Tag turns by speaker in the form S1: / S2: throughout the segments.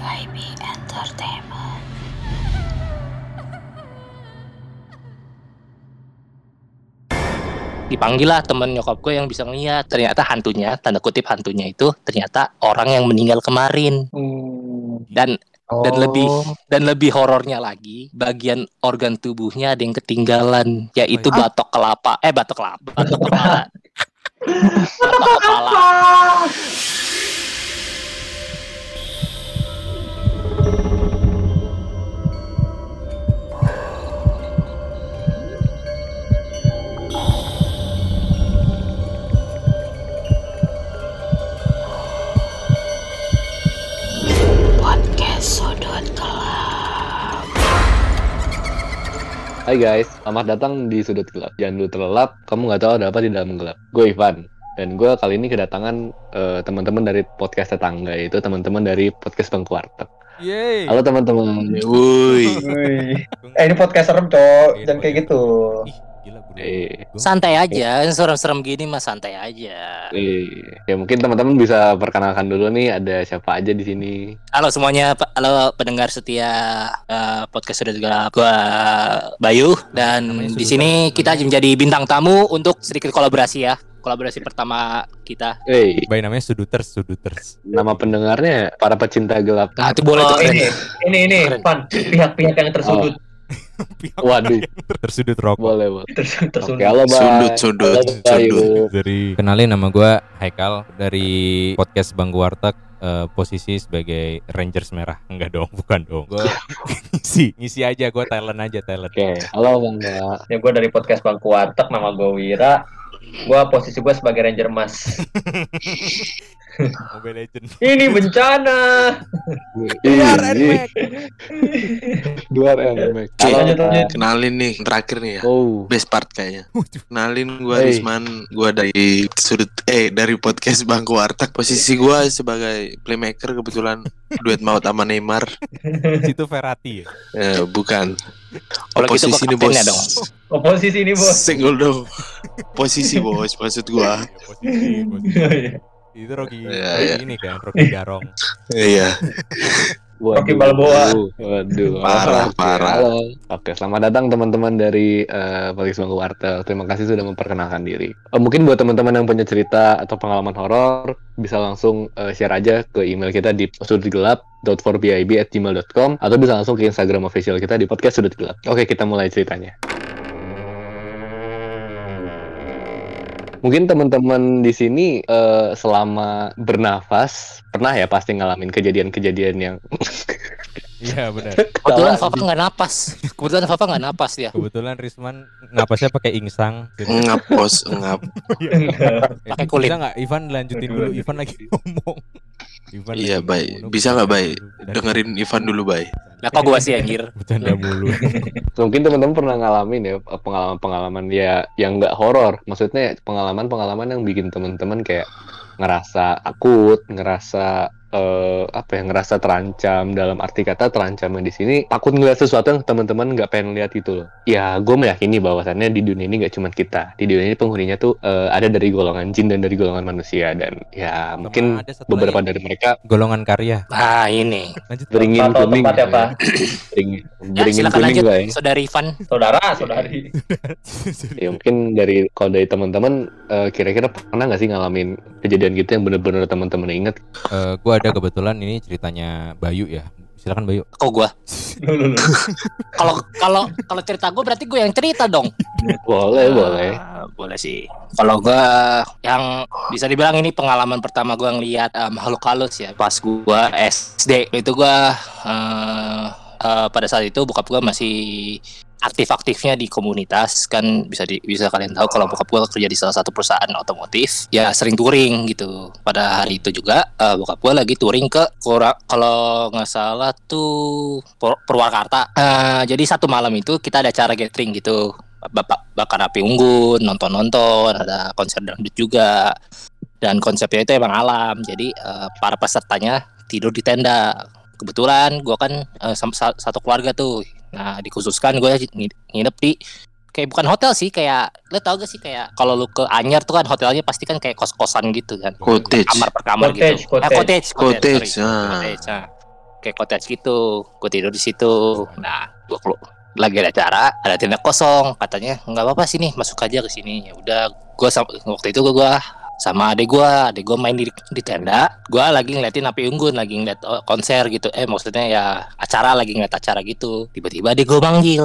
S1: WIB Entertainment.
S2: dipanggil lah temen nyokap gue yang bisa ngeliat. Ternyata hantunya tanda kutip hantunya itu ternyata orang yang meninggal kemarin.
S3: Hmm.
S2: dan dan
S3: Oh.
S2: lebih dan lebih horornya lagi bagian organ tubuhnya ada yang ketinggalan yaitu batok kelapa. Eh batok kelapa. Batok kepala. Batok kepala
S4: Hai guys, selamat datang di Sudut Gelap. Jangan dulu terlelap, kamu nggak tahu ada apa di dalam gelap. Gue Ivan, dan gue kali ini kedatangan eh, teman-teman dari podcast tetangga, yaitu teman-teman dari podcast Bangku Warteg.
S5: Yeay.
S4: Halo teman-teman.
S6: Woi.
S3: Eh ini podcast serem cok,
S5: Iya,
S3: jangan kayak gitu.
S5: Ih,
S4: Eh,
S5: Gua-
S2: santai aja serem-serem gini mah santai aja.
S4: Eh, ya mungkin teman-teman bisa perkenalkan dulu nih ada siapa aja di sini.
S2: halo semuanya halo pendengar setia eh, podcast sudah juga gua Bayu dan
S5: Namanya
S2: di sini kita menjadi bintang tamu untuk sedikit kolaborasi ya kolaborasi pertama kita.
S4: Eh,
S5: Bayi namanya Suduters, Suduters.
S4: nama pendengarnya para pecinta gelap.
S2: nah itu boleh
S3: Oh, ini, ini, ini. Pan, pihak-pihak yang tersudut,
S5: Pihak
S4: Waduh,
S5: Tersudut rokok.
S4: boleh boleh.
S3: Ters- tersudut.
S4: Oke, halo Bang.
S6: Sudut, sudut,
S4: Halo,
S6: sudut.
S5: Dari kenalin nama gua Haikal dari podcast Bangku Warteg eh, posisi sebagai Rangers merah. Enggak dong, bukan dong. Gua ngisi, ngisi aja gua talent aja talent.
S4: Oke, halo Bang.
S3: Ya gue dari podcast Bangku Warteg, nama gue Wira. Gue posisi gue sebagai Ranger Mas.
S5: Mobile Legend.
S3: ini bencana.
S5: Iya,
S4: Dua remek.
S6: Cik,
S4: Halo,
S3: lanjut,
S4: Bang.
S3: lanjut.
S6: kenalin nih terakhir nih ya.
S4: Oh,
S6: Best part kayaknya. Kenalin gua
S4: Hey.
S6: Risman, gua dari sudut eh dari podcast Bangku Warteg. Posisi gua sebagai playmaker kebetulan duet maut sama Neymar.
S5: Situ Ferrati ya.
S6: Eh, bukan.
S2: Kalau gitu gua
S6: Posisi ini bos.
S2: dong.
S3: Oposisi ini bos.
S6: Single dong. Posisi bos maksud gua.
S5: Posisi, posisi. Itu Rocky,
S6: Iya,
S5: Rocky
S6: iya.
S5: ini kan, Rocky Garong.
S6: Iya.
S3: Rocky Balboa.
S4: Waduh,
S6: Parah, parah.
S4: Halo. Oke, selamat datang teman-teman dari eh, Podcast Bangku Wartel. Terima kasih sudah memperkenalkan diri. Eh, mungkin buat teman-teman yang punya cerita atau pengalaman horor, bisa langsung eh, share aja ke email kita di sudutgelap.forbib@gmail.com atau bisa langsung ke Instagram official kita di podcast sudut gelap. Oke, kita mulai ceritanya. Mungkin teman-teman di sini eh, selama bernafas pernah ya pasti ngalamin kejadian-kejadian yang
S5: Iya benar.
S2: Kebetulan. Papa nggak napas. Kebetulan Papa nggak napas dia.
S5: Kebetulan Risman ngapasnya pakai insang.
S6: Ngap bos, ngap.
S2: Pakai kulit.
S5: Bisa nggak Ivan lanjutin dulu? Ivan lagi ngomong. Ivan
S6: Iya,
S5: ngomong.
S6: Bisa nggak?
S5: Dari-
S6: Dengerin Ivan dulu, Bay.
S2: Lah kok gua sih anjir.
S5: Bercanda mulu.
S4: mungkin teman-teman pernah ngalamin ya pengalaman-pengalaman ya yang nggak horor maksudnya pengalaman-pengalaman yang bikin teman-teman kayak ngerasa akut ngerasa eh, apa ya ngerasa terancam dalam arti kata terancamnya di sini takut ngeliat sesuatu yang teman-teman nggak pengen lihat itu loh ya gue meyakini bahwasannya di dunia ini nggak cuma kita di dunia ini penghuninya tuh eh, ada dari golongan jin dan dari golongan manusia dan ya mungkin
S5: ada satu
S4: beberapa dari mereka
S5: golongan karya.
S2: Nah ini.
S5: Lanjut.
S4: beringin
S3: Atau
S4: kuning
S3: tempatnya apa?
S4: beringin
S2: Ya
S4: beringin
S2: silakan
S4: kuning
S2: lanjut,
S4: ya
S2: saudari Ivan.
S3: Saudara, saudari.
S4: ya mungkin dari kalau dari teman-teman eh, kira-kira pernah nggak sih ngalamin kejadian gitu yang bener-bener teman-teman inget
S5: Eh, gua ada kebetulan ini ceritanya Bayu ya. Silakan Bayu.
S2: Kok gua? Kalau kalau kalau cerita gua berarti gua yang cerita dong.
S4: boleh boleh
S2: Ah, boleh sih. Kalau gua yang bisa dibilang ini pengalaman pertama gua ngelihat eh, makhluk halus ya pas gua SD. Itu gua eh, eh, pada saat itu bokap gua masih aktif-aktifnya di komunitas kan bisa di, bisa kalian tahu kalau bokap gua kerja di salah satu perusahaan otomotif ya sering touring gitu. Pada hari itu juga eh, bokap gua lagi touring ke kalau nggak salah tuh Pur- Purwakarta. Eh, jadi satu malam itu kita ada acara gathering gitu. Bapak bakar api unggun nonton nonton ada konser dangdut juga. Dan konsepnya itu emang alam. Jadi eh, para pesertanya tidur di tenda. Kebetulan gua kan sa- satu keluarga tuh nah dikhususkan gue nginep di kayak bukan hotel sih kayak lo tau gak sih kayak kalau lu ke Anyar tuh kan hotelnya pasti kan kayak kos-kosan gitu kan
S6: Cottage.
S2: kamar per kamar
S3: Cottage,
S2: gitu Eh,
S3: cottage.
S2: cottage
S6: Cottage,
S2: sorry.
S6: ah.
S2: Cottage, ah. kayak cottage gitu gue tidur di situ nah gue lagi ada acara ada tenda kosong katanya nggak apa-apa sini masuk aja ke sini ya udah gue waktu itu gue sama adek gue adek gue main di, di tenda. Gue lagi ngeliatin api unggun lagi ngeliat oh, konser gitu. Eh maksudnya ya acara lagi ngeliat acara gitu. Tiba-tiba adek gue manggil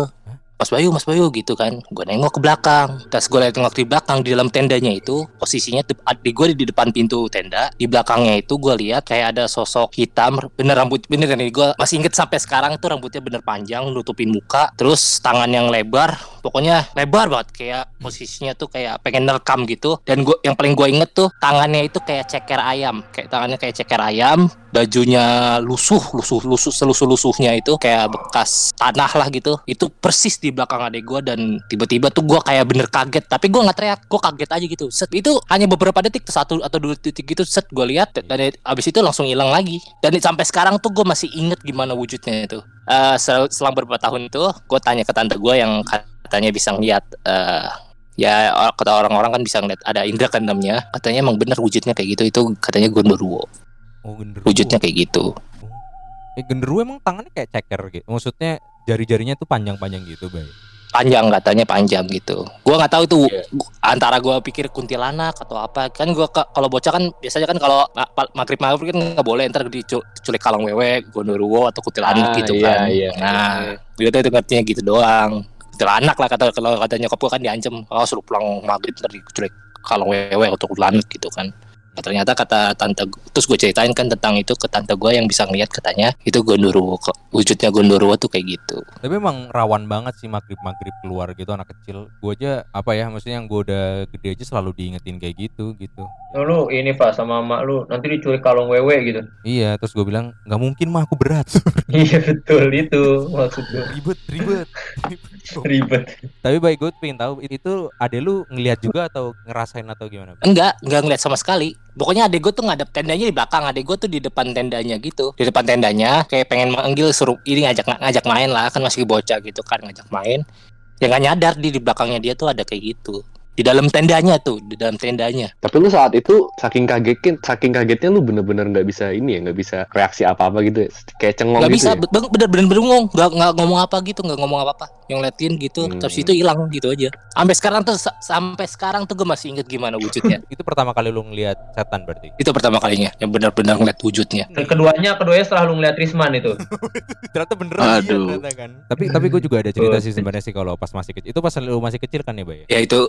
S2: Mas Bayu, Mas Bayu gitu kan. Gue nengok ke belakang. Terus gue nengok di belakang di dalam tendanya itu posisinya di gue di depan pintu tenda. Di belakangnya itu gue lihat kayak ada sosok hitam, bener rambut bener nih gue masih inget sampai sekarang tuh rambutnya bener panjang, nutupin muka, terus tangan yang lebar, pokoknya lebar banget kayak posisinya tuh kayak pengen nerekam gitu. Dan gue yang paling gue inget tuh tangannya itu kayak ceker ayam, kayak tangannya kayak ceker ayam, bajunya lusuh, lusuh, lusuh, selusuh lusuhnya itu kayak bekas tanah lah gitu. Itu persis di belakang adek gue dan tiba-tiba tuh gue kayak bener kaget. Tapi gue nggak teriak gue kaget aja gitu. Set itu hanya beberapa detik satu atau dua detik gitu set gue lihat dan abis itu langsung hilang lagi. Dan sampai sekarang tuh gue masih inget gimana wujudnya itu. Uh, sel selang beberapa tahun itu gue tanya ke tante gue yang katanya bisa ngeliat uh, ya kata orang-orang kan bisa ngeliat ada indra keenamnya katanya emang bener wujudnya kayak gitu itu katanya gondoruo
S5: oh, genderuwo.
S2: wujudnya kayak gitu
S5: Eh, genderuwo emang tangannya kayak ceker gitu. Maksudnya jari-jarinya tuh panjang-panjang gitu, Bay.
S2: panjang katanya panjang gitu. Gua nggak tahu itu gu- antara gua pikir kuntilanak atau apa. Kan gua kalau bocah kan biasanya kan kalau ma- maghrib maghrib kan nggak boleh ntar diculik kalong wewe, gondoruo atau kuntilanak
S4: Ah,
S2: gitu
S4: iya,
S2: kan.
S4: iya,
S2: nah,
S4: iya.
S2: dia tuh itu ngertinya gitu doang. Kuntilanak lah kata kalau katanya nyokap gua kan diancem, oh suruh pulang maghrib ntar diculik kalong wewe atau kuntilanak gitu kan. Nah, ternyata kata tante terus gue ceritain kan tentang itu ke tante gue yang bisa ngeliat katanya itu gondoruo kok wujudnya gondoruo tuh kayak gitu
S5: Tapi emang rawan banget sih maghrib-maghrib keluar gitu anak kecil. Gue aja apa ya, maksudnya yang gue udah gede aja selalu diingetin kayak gitu gitu.
S3: Oh, lu ini Pak sama mak lu nanti diculik kalong wewe gitu.
S5: Iya, terus gue bilang nggak mungkin mah aku berat.
S3: iya betul itu maksud gua.
S5: ribet, ribet.
S3: Ribet.
S5: Tapi baik gue pengen tahu itu ade lu ngelihat juga atau ngerasain atau gimana?
S2: Enggak, enggak ngeliat sama sekali. Pokoknya adek gue tuh ngadep tendanya di belakang, adek gue tuh di depan tendanya gitu. Di depan tendanya kayak pengen manggil suruh ini ngajak ngajak main lah, kan masih bocah gitu kan ngajak main. Ya nggak nyadar di di belakangnya dia tuh ada kayak gitu. Di dalam tendanya tuh, di dalam tendanya.
S4: Tapi lu saat itu saking kagetnya, saking kagetnya lu bener-bener nggak bisa ini ya, nggak bisa reaksi apa-apa gitu ya, kayak cengong
S2: Gak
S4: gitu
S2: bisa,
S4: ya.
S2: be- bener bener bengong, nggak nggak ngomong apa gitu, nggak ngomong apa apa. Yang liatin gitu,
S4: Hmm.
S2: terus itu hilang gitu aja. Sampai sekarang tuh, sa- sampai sekarang tuh gue masih inget gimana wujudnya.
S5: Itu pertama kali lu ngelihat setan berarti.
S2: itu pertama kalinya, yang benar-benar ngeliat wujudnya.
S3: Keduanya keduanya setelah lu ngeliat Risman itu.
S5: ternyata beneran iya,
S6: Aduh.
S5: ternyata kan. Tapi tapi gue juga ada cerita sih sebenarnya sih kalau pas masih kecil. Itu pas lu masih kecil kan ya, Bay?
S2: Ya itu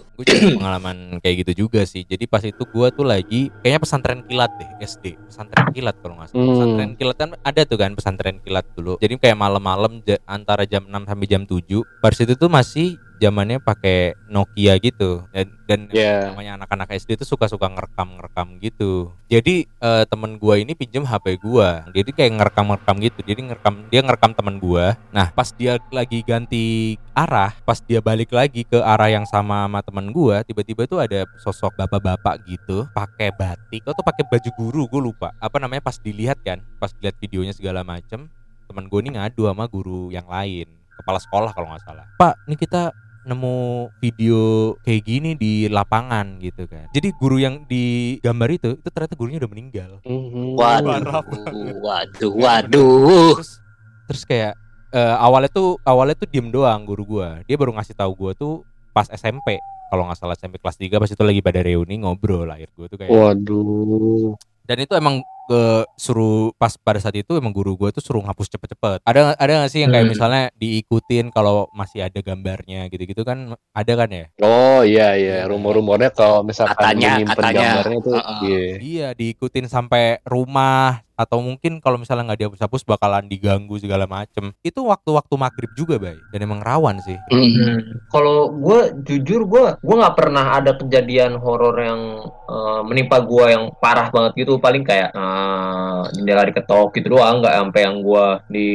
S5: pengalaman kayak gitu juga sih. Jadi pas itu gue tuh lagi kayaknya pesantren kilat deh SD. Pesantren kilat kalau nggak salah.
S4: Hmm.
S5: Pesantren kilat kan ada tuh kan pesantren kilat dulu. Jadi kayak malam-malam antara jam 6 sampai jam 7. Pada situ tuh masih zamannya pakai Nokia gitu dan, dan
S4: Iya.
S5: namanya anak-anak SD itu suka-suka ngerekam-ngerekam gitu. Jadi eh, temen gua ini pinjem HP gua. Jadi kayak ngerekam-ngerekam gitu. Jadi ngerekam dia ngerekam temen gua. Nah, pas dia lagi ganti arah, pas dia balik lagi ke arah yang sama sama temen gua, tiba-tiba tuh ada sosok bapak-bapak gitu, pakai batik atau pakai baju guru, gue lupa. Apa namanya pas dilihat kan, pas dilihat videonya segala macem, temen gue ini ngadu sama guru yang lain, kepala sekolah kalau nggak salah. Pak, ini kita nemu video kayak gini di lapangan gitu kan. Jadi guru yang di gambar itu itu ternyata gurunya udah meninggal.
S4: Mhm.
S2: waduh, waduh, waduh.
S5: Terus terus kayak eh, awalnya tuh awalnya tuh diem doang guru gua. Dia baru ngasih tahu gua tuh pas SMP. Kalau nggak salah SMP kelas 3 pas itu lagi pada reuni ngobrol lahir gua tuh kayak
S4: Waduh.
S5: dan itu emang ke suruh pas pada saat itu emang guru gue tuh suruh ngapus cepet-cepet ada ada nggak sih yang kayak
S3: Hmm.
S5: misalnya diikutin kalau masih ada gambarnya gitu-gitu kan ada kan ya
S4: Oh iya iya, rumor-rumornya kalau misalkan
S2: Katanya, katanya.
S4: gambarnya tuh
S2: Heeh.
S4: iya.
S5: iya diikutin sampai rumah atau mungkin kalau misalnya nggak dihapus-hapus bakalan diganggu segala macem. Itu waktu-waktu maghrib juga bay. Dan emang rawan sih.
S2: Hmm.
S3: Hmm. Kalau gue jujur gue gue nggak pernah ada kejadian horor yang eh, menimpa gue yang parah banget gitu. Paling kayak eh, jendela diketok gitu doang. Nggak sampai yang gue di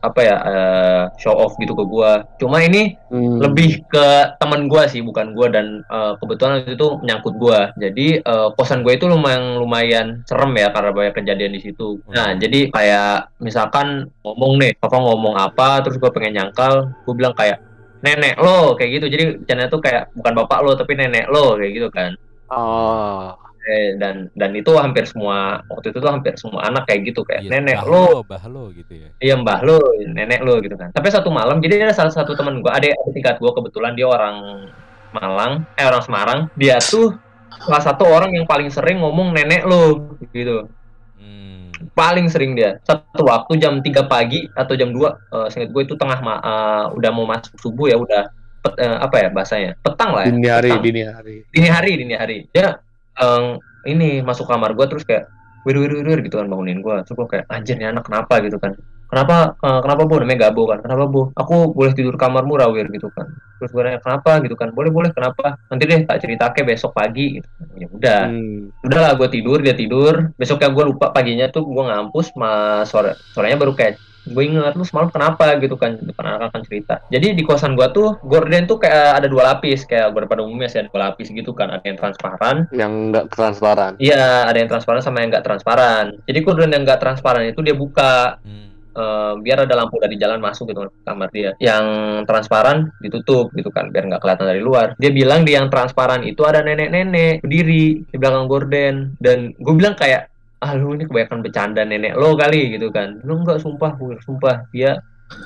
S3: apa ya eh, show off gitu ke gue cuma ini
S4: Hmm.
S3: lebih ke teman gue sih bukan gue dan eh, kebetulan itu tuh menyangkut gue jadi eh, kosan gue itu lumayan lumayan serem ya karena banyak kejadian di situ nah
S5: Hmm.
S3: jadi kayak misalkan ngomong nih papa ngomong apa terus gue pengen nyangkal gue bilang kayak nenek lo kayak gitu jadi channel tuh kayak bukan bapak lo tapi nenek lo kayak gitu kan
S4: Oh.
S3: Eh, dan dan itu hampir semua waktu itu tuh hampir semua anak kayak gitu kayak
S5: Iya,
S3: nenek
S5: bah
S3: lo
S5: bah lo gitu ya.
S3: iya mbah lo nenek lo gitu kan tapi satu malam jadi ada salah satu teman gua ada ada tingkat gua kebetulan dia orang Malang eh orang Semarang dia tuh salah satu orang yang paling sering ngomong nenek lo gitu
S5: Hmm.
S3: Paling sering dia. Satu waktu jam 3 pagi atau jam 2 eh seingat gue itu tengah ma- eh, udah mau masuk subuh ya udah pet- eh, apa ya bahasanya? Petang lah ya
S4: Dini hari,
S3: petang.
S4: dini hari.
S3: dini hari dini hari. Dia eh, ini masuk kamar gue terus kayak wir wir wir wir gitu kan bangunin gue terus gue kayak anjir nih anak kenapa? gitu kan kenapa eh, kenapa bu? Namanya Gabo kan? Kenapa bu? Aku boleh tidur kamarmu rawir gitu kan. Terus gue nanya kenapa? Gitu kan. Boleh boleh. Kenapa? Nanti deh tak cerita ke besok pagi. Gitu. Ya udah.
S4: Hmm.
S3: udahlah gue tidur dia tidur. Besoknya gue lupa paginya tuh gue ngampus ma sore sorenya baru kayak gue inget lu semalam kenapa? Gitu kan. Depan anak akan cerita. Jadi di kosan gue tuh gorden tuh kayak ada dua lapis. Kayak pada umumnya sih ada dua lapis gitu kan. Ada yang transparan.
S4: Yang nggak transparan.
S3: iya ada yang transparan sama yang nggak transparan. Jadi gorden yang nggak transparan itu dia buka.
S5: Hmm.
S3: Eh, biar ada lampu dari jalan masuk gitu kamar dia. Yang transparan ditutup gitu kan biar nggak kelihatan dari luar. Dia bilang di yang transparan itu ada nenek-nenek berdiri di belakang gorden dan gue bilang kayak ah lu ini kebanyakan bercanda nenek lo kali gitu kan. Lu enggak sumpah, gue sumpah dia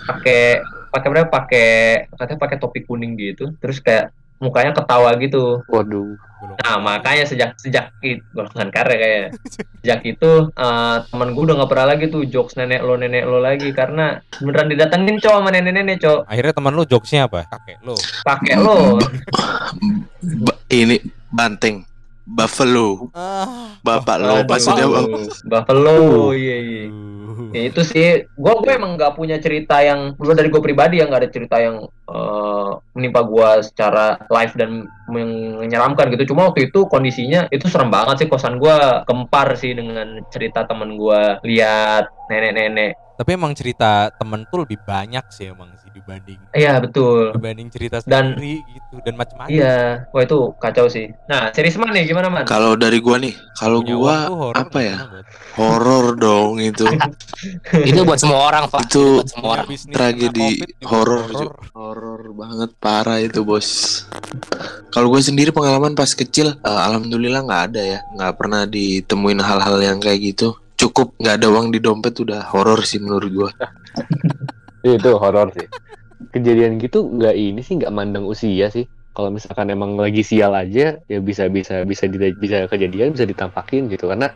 S3: pakai pakai berapa pakai katanya pakai topi kuning gitu terus kayak mukanya ketawa gitu.
S4: Waduh.
S3: Nah makanya sejak sejak itu golongan karya kayaknya sejak itu eh, teman gue udah nggak pernah lagi tuh jokes nenek lo nenek lo lagi. Karena beneran didatengin cowok sama nenek nenek cowok
S5: Akhirnya teman lu jokesnya apa? Kakek lu.
S3: pakai lo.
S6: Ini banteng buffalo.
S5: Ah.
S6: bapak lo
S3: Aduh,
S6: maksudnya bang
S3: Buffalo iya iya ya itu sih. Gue gue emang nggak punya cerita yang gue dari gue pribadi yang nggak ada cerita yang eh, menimpa gue secara live dan menyeramkan gitu. Cuma waktu itu kondisinya itu serem banget sih. Kosan gue gempar sih dengan cerita temen gue lihat nenek-nenek.
S5: Tapi emang cerita temen tuh lebih banyak sih emang sih dibanding
S3: iya betul.
S5: dibanding cerita
S3: Dan-
S5: sendiri gitu dan macam-macam.
S3: iya wah itu kacau sih. Nah series mana nih gimana man?
S6: Kalau dari gua nih kalau gua
S5: horor
S6: apa ya? horor dong itu.
S2: Itu buat semua orang pak.
S6: Itu
S2: buat semua orang.
S5: Bisnis
S6: tragedi horor, Ju. horor banget parah itu bos. Kalau gue sendiri pengalaman pas kecil eh, alhamdulillah nggak ada ya. Nggak pernah ditemuin hal-hal yang kayak gitu. Cukup nggak ada uang di dompet udah horor sih menurut gua
S4: Itu horor sih. Kejadian gitu nggak ini sih nggak mandang usia sih. Kalau misalkan emang lagi sial aja ya bisa bisa bisa di- bisa kejadian bisa ditampakin gitu karena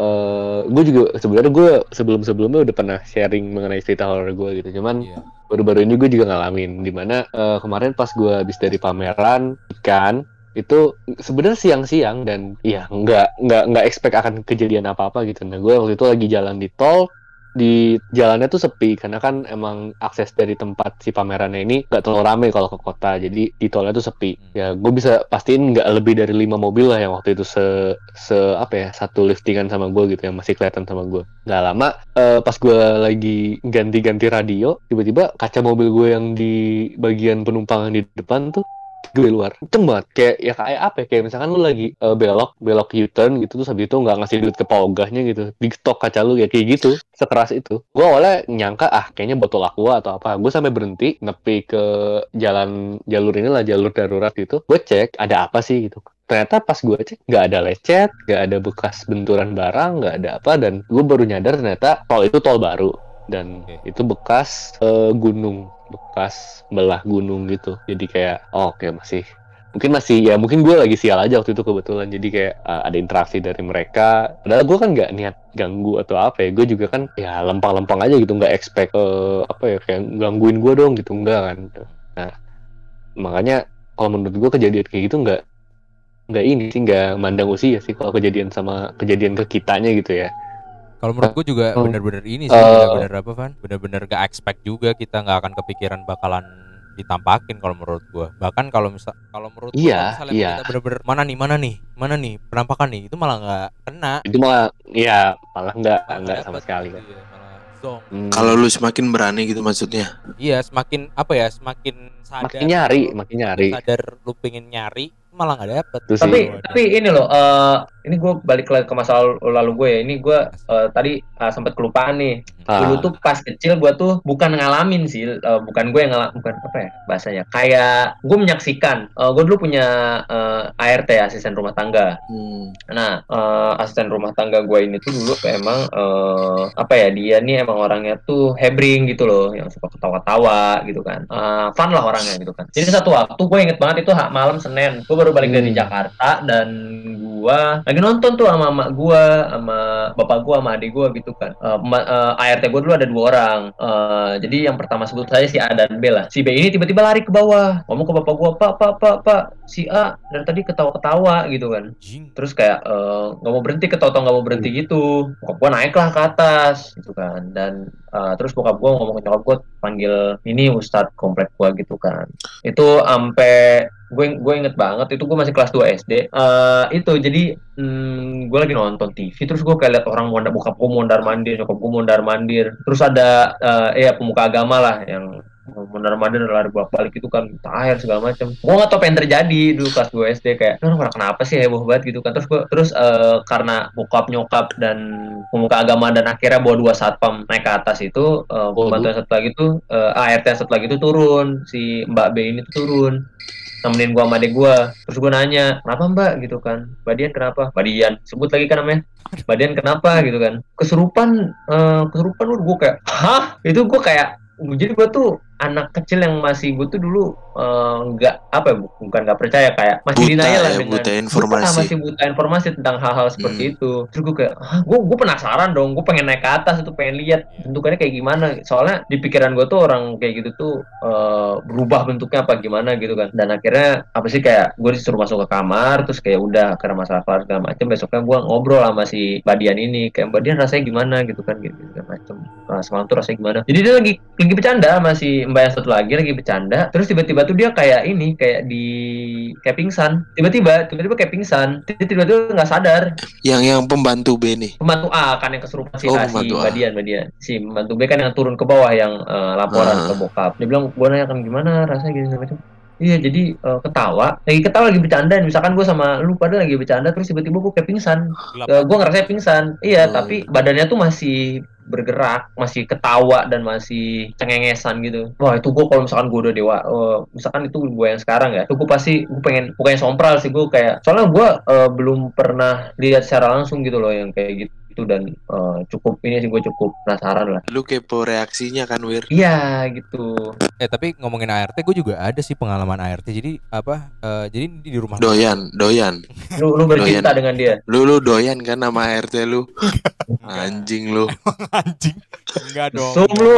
S4: gue juga sebenarnya gue sebelum sebelumnya udah pernah sharing mengenai cerita horor gue gitu cuman
S5: Iya.
S4: baru-baru ini gue juga ngalamin di mana eh, kemarin pas gue habis dari pameran ikan itu sebenarnya siang-siang dan ya nggak nggak nggak expect akan kejadian apa-apa gitu nah gue waktu itu lagi jalan di tol di jalannya tuh sepi karena kan emang akses dari tempat si pamerannya ini nggak terlalu rame kalau ke kota jadi di tolnya tuh sepi
S5: Hmm.
S4: ya gue bisa pastiin nggak lebih dari lima mobil lah yang waktu itu se se apa ya satu liftingan sama gue gitu yang masih kelihatan sama gue nggak lama eh, pas gue lagi ganti-ganti radio tiba-tiba kaca mobil gue yang di bagian penumpang di depan tuh gue luar. Kenceng banget. Kayak ya kayak apa ya? Kayak misalkan lu lagi eh, belok belok U-turn gitu terus habis itu nggak ngasih duit ke pogahnya gitu. Digetok kaca lu ya kayak gitu. Sekeras itu. Gue awalnya nyangka ah kayaknya botol aqua atau apa. Gue sampai berhenti nepi ke jalan jalur inilah jalur darurat gitu. Gue cek ada apa sih? Gitu. Ternyata pas gue cek nggak ada lecet nggak ada bekas benturan barang nggak ada apa dan gue baru nyadar ternyata tol itu tol baru dan
S5: Oke.
S4: itu bekas eh, gunung bekas belah gunung gitu. Jadi kayak oh, oke masih mungkin masih ya mungkin gue lagi sial aja waktu itu kebetulan. Jadi kayak uh, ada interaksi dari mereka. Padahal gue kan nggak niat ganggu atau apa ya. Gue juga kan ya lempang-lempang aja gitu. Nggak expect eh, apa ya kayak gangguin gue dong gitu. Enggak kan. Nah makanya kalau menurut gue kejadian kayak gitu nggak nggak ini sih nggak mandang usia sih kalau kejadian sama kejadian ke kitanya gitu ya
S5: Kalau menurut gue juga
S4: Oh.
S5: benar-benar ini sih,
S4: Eh.
S5: benar-benar apa Van? Benar-benar gak expect juga kita nggak akan kepikiran bakalan ditampakin kalau menurut gua. Bahkan kalau misal kalau menurut gua
S4: Iya,
S5: kalau misalnya
S4: iya.
S5: kita benar-benar mana nih, mana nih, mana nih penampakan nih, itu malah nggak kena.
S4: itu malah ya malah nggak
S5: Nggak
S4: nggak sama
S5: dapet
S4: sekali
S5: gitu ya, malah zonk.
S4: Hmm.
S6: kalau lu semakin berani gitu maksudnya
S5: Iya, semakin apa ya, semakin sadar.
S4: makin nyari makin nyari
S5: sadar lu pengen nyari malah nggak dapet
S4: Itu sih.
S3: tapi
S5: Waduh.
S3: tapi ini loh eh, ini gue balik lagi ke masa lalu, lalu gue ya ini gue eh, tadi eh, sempat kelupaan nih
S4: Ah.
S3: dulu tuh pas kecil gue tuh bukan ngalamin sih eh, bukan gue yang ngalam bukan apa ya bahasanya kayak gue menyaksikan gue dulu punya eh, ART asisten rumah tangga
S6: Hmm.
S3: Nah, eh, asisten rumah tangga gue ini tuh dulu emang eh, apa ya dia nih emang orangnya tuh hebring gitu loh, yang suka ketawa-tawa gitu kan. Eh, fun lah orangnya gitu kan. Jadi satu waktu gue inget banget itu malam Senin, gue baru balik dari. Jakarta dan gue lagi nonton tuh sama mak gue, sama bapak gue, sama adik gue gitu kan. Eh, ma- eh, ART gue dulu ada dua orang. Eh, jadi yang pertama sebut saya si A dan B lah. Si B ini tiba-tiba lari ke bawah, ngomong ke bapak gue, pak, pak, pak, pak, si A dari tadi ketawa-ketawa gitu kan terus kayak nggak mau berhenti ketawa nggak mau berhenti gitu bokap gue naiklah ke atas gitu kan dan eh, terus bokap gue ngomong ke nyokap gue panggil ini ustadz komplek gue gitu kan itu sampai gue gue inget banget itu gue masih kelas 2 SD Eh, itu jadi hmm, gue lagi nonton TV terus gue kayak liat orang mondar bokap gue mondar mandir nyokap gue mondar mandir. Terus ada eh ya pemuka agama lah yang mondar mandir lari bolak balik itu kan air segala macam gue nggak tau apa yang terjadi dulu kelas 2 SD kayak "Ini orang kenapa sih heboh banget? gitu kan. Terus gue terus eh, karena bokap nyokap dan pemuka agama dan akhirnya bawa dua satpam naik ke atas itu eh, pembantu yang satu lagi tuh eh, ART yang satu lagi tuh turun. Si Mbak B ini tuh turun nemenin gua sama adik gua. Terus gua nanya kenapa mbak? Gitu kan. Mbak Dian kenapa? Mbak Dian. Sebut lagi kan namanya. Mbak Dian kenapa? Gitu kan. Kesurupan eh, kesurupan lu gua kayak hah? Itu gua kayak jadi gua tuh anak kecil yang masih gue tuh dulu eh, nggak apa ya bu- bukan nggak percaya kayak masih
S6: Buta
S3: denial lah
S6: ya,
S3: dengan
S6: buta informasi.
S3: Buta, masih buta informasi tentang hal-hal seperti
S6: Hmm.
S3: itu. Terus gue kayak gue gue penasaran dong gue pengen naik ke atas itu pengen lihat bentukannya kayak gimana. Soalnya di pikiran gue tuh orang kayak gitu tuh eh, berubah bentuknya apa gimana gitu kan. Dan akhirnya apa sih kayak gue disuruh masuk ke kamar terus kayak udah karena masalah keluarga segala macem besoknya gue ngobrol sama si Badian ini kayak Badian rasanya gimana? Gitu kan gitu segala macem. Nah, semalam tuh rasanya gimana? Jadi dia lagi lagi bercanda masih mbak yang satu lagi lagi bercanda terus tiba-tiba tuh dia kayak ini kayak di kayak pingsan. Tiba-tiba tiba-tiba kayak pingsan. Dia tiba-tiba nggak sadar.
S6: Yang yang pembantu B nih.
S3: pembantu A kan yang kesurupan si
S6: Oh,
S3: A, si
S6: pembantu A.
S3: Badian Badian. Si pembantu B kan yang turun ke bawah yang eh, laporan
S6: Ah.
S3: ke bokap. Dia bilang gue nanya kan gimana rasanya? Gitu segala macam. Iya jadi eh, ketawa. Lagi ketawa lagi bercanda. Misalkan gue sama lu pada lagi bercanda terus tiba-tiba gue kayak pingsan.
S5: Gelap.
S3: gue ngerasa pingsan. Iya
S6: Hmm.
S3: tapi badannya tuh masih bergerak masih ketawa dan masih cengengesan gitu. Wah itu gue kalau misalkan gue udah dewa eh, misalkan itu gue yang sekarang ya itu gue pasti gue pengen bukannya sompral sih gue kayak soalnya gue eh, belum pernah lihat secara langsung gitu loh yang kayak gitu dan eh, cukup ini sih gue cukup penasaran lah
S6: Lu kepo reaksinya kan Wir?
S3: iya gitu
S5: Eh tapi ngomongin ART, gue juga ada sih pengalaman ART. Jadi apa? eh, jadi di rumah
S6: Doyan, doyan.
S3: lu lu bercinta dengan dia
S6: Lu lu doyan kan sama RT lu? Anjing lu.
S5: anjing. Enggak dong.
S3: Mesum lu,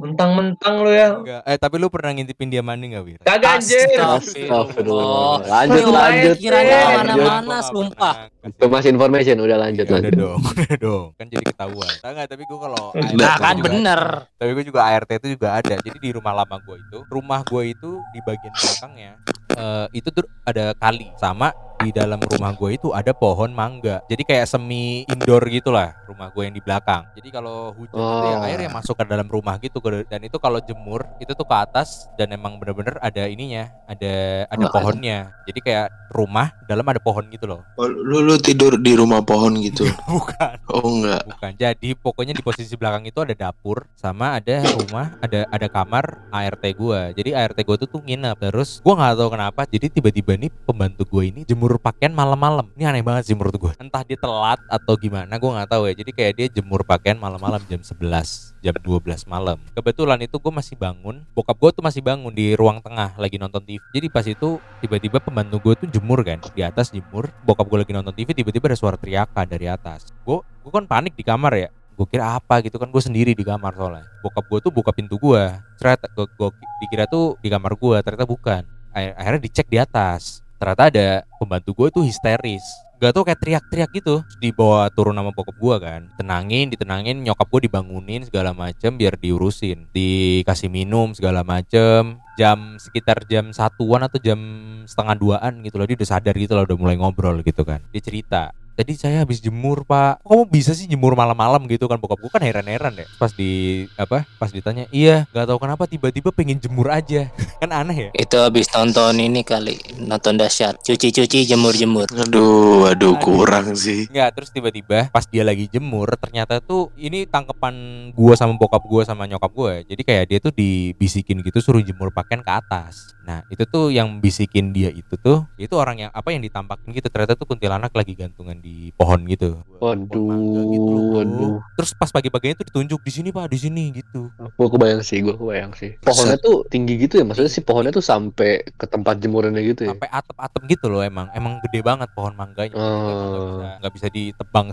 S3: mentang-mentang lu ya
S5: Enggak. Eh tapi lu pernah ngintipin dia mandi enggak, Wir?
S3: kagak anjir
S4: Astagfirullah. Lanjut, lanjut.
S3: kiranya
S4: lanjut.
S1: ke mana-mana, sumpah.
S4: Itu masih information, udah lanjut,
S5: Ya udah dong, udah dong. Kan jadi ketahuan. Nah, enggak, tapi gue kalau ART
S1: Nah kan
S5: juga
S1: bener.
S5: ada. Tapi gue juga ART itu juga ada. Jadi di rumah lama gue itu, rumah gue itu di bagian belakangnya eh, itu tuh ada kali sama di dalam rumah gue itu ada pohon mangga. Jadi kayak semi indoor gitulah rumah gue yang di belakang. Jadi kalau hujan ya
S4: Oh.
S5: air yang masuk ke dalam rumah gitu dan itu kalau jemur itu tuh ke atas dan emang bener-bener ada ininya, ada ada
S6: ada.
S5: pohonnya. Jadi kayak rumah dalam ada pohon gitu loh.
S6: Oh, lu lu tidur di rumah pohon gitu.
S5: Bukan.
S6: Oh enggak.
S5: Bukan. Jadi pokoknya di posisi belakang itu ada dapur sama ada rumah, ada ada kamar ART gua. Jadi ART gua tuh tuh nginep. Terus gua nggak tahu kenapa. Jadi tiba-tiba nih pembantu gua ini jemur pakaian malam-malam. Ini aneh banget sih menurut gua. Entah dia telat atau gimana gua nggak tahu ya. Jadi kayak dia jemur pakaian malam-malam jam 11, jam 12 malam. Kebetulan itu gua masih bangun. Bokap gua tuh masih bangun di ruang tengah lagi nonton TV. Jadi pas itu tiba-tiba pembantu gua tuh jemur kan di atas jemur. Bokap gua lagi nonton TV tiba-tiba ada suara teriakan dari atas. Gua gue kan panik di kamar ya gue kira apa gitu kan gue sendiri di kamar soalnya bokap gue tuh buka pintu gue ternyata gue, gue dikira tuh di kamar gue ternyata bukan Akhir- akhirnya dicek di atas ternyata ada pembantu gue tuh histeris. Gak tau kayak teriak-teriak gitu. Dibawa turun sama bokap gue kan. Tenangin ditenangin nyokap gue dibangunin segala macem biar diurusin. Dikasih minum segala macem. Jam sekitar jam satuan atau jam setengah duaan gitu loh dia udah sadar gitu loh udah mulai ngobrol gitu kan. Dia cerita tadi saya habis jemur pak Kok kamu bisa sih jemur malam-malam gitu kan bokap gue kan heran-heran ya pas di apa pas ditanya iya nggak tahu kenapa tiba-tiba pengen jemur aja kan aneh ya
S2: Itu habis nonton ini kali, nonton dahsyat. Cuci-cuci, jemur-jemur.
S6: Aduh, aduh kurang sih.
S5: Enggak, terus tiba-tiba pas dia lagi jemur ternyata tuh ini tangkepan gua sama bokap gua sama nyokap gua. Jadi kayak dia tuh dibisikin gitu suruh jemur pakaian ke atas. Nah, itu tuh yang bisikin dia itu tuh itu orang yang apa yang ditampakin gitu ternyata tuh kuntilanak lagi gantungan di pohon gitu. Pohon mangga gitu loh,
S4: waduh.
S5: Terus pas pagi-paginya tuh ditunjuk di sini Pak, di sini gitu.
S4: Gue kebayang sih, gue kebayang sih. Pohonnya tuh tinggi gitu ya, maksudnya sih pohonnya tuh sampai ke tempat jemurannya gitu ya.
S5: Sampai atap-atap gitu loh emang. Emang gede banget pohon mangganya.
S4: Oh.
S5: bisa nggak bisa ditebang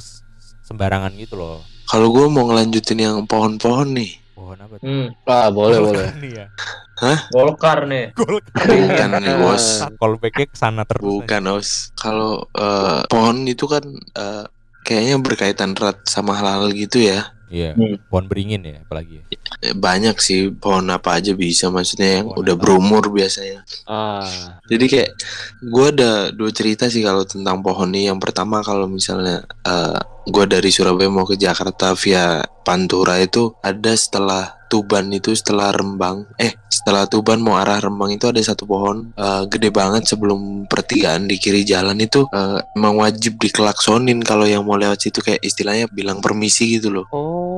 S5: sembarangan gitu loh.
S6: Kalau gue mau ngelanjutin yang pohon-pohon nih,
S5: Pohon apa tuh?
S3: Hmm,
S4: Ah, boleh boleh.
S5: Nih ya.
S3: Golkar nih.
S6: bukan nih bos.
S5: Callbacknya ke sana terus.
S6: Bukan os. Kalau eh, pohon itu kan eh, kayaknya berkaitan erat sama hal-hal gitu ya.
S5: Iya,
S3: Hmm.
S5: pohon beringin ya apalagi. ya.
S6: Banyak sih pohon apa aja bisa maksudnya yang
S5: Pohon
S6: udah
S5: apa?
S6: berumur biasanya.
S4: Ah,
S6: Jadi kayak gue ada dua cerita sih kalau tentang pohon nih. Yang pertama kalau misalnya eh gue dari Surabaya mau ke Jakarta via Pantura itu ada setelah Tuban itu setelah Rembang. Eh setelah Tuban mau arah Rembang itu ada satu pohon eh, gede banget sebelum pertigaan di kiri jalan itu eh, emang wajib dikelaksonin kalau yang mau lewat situ kayak istilahnya bilang permisi gitu loh.
S4: oh,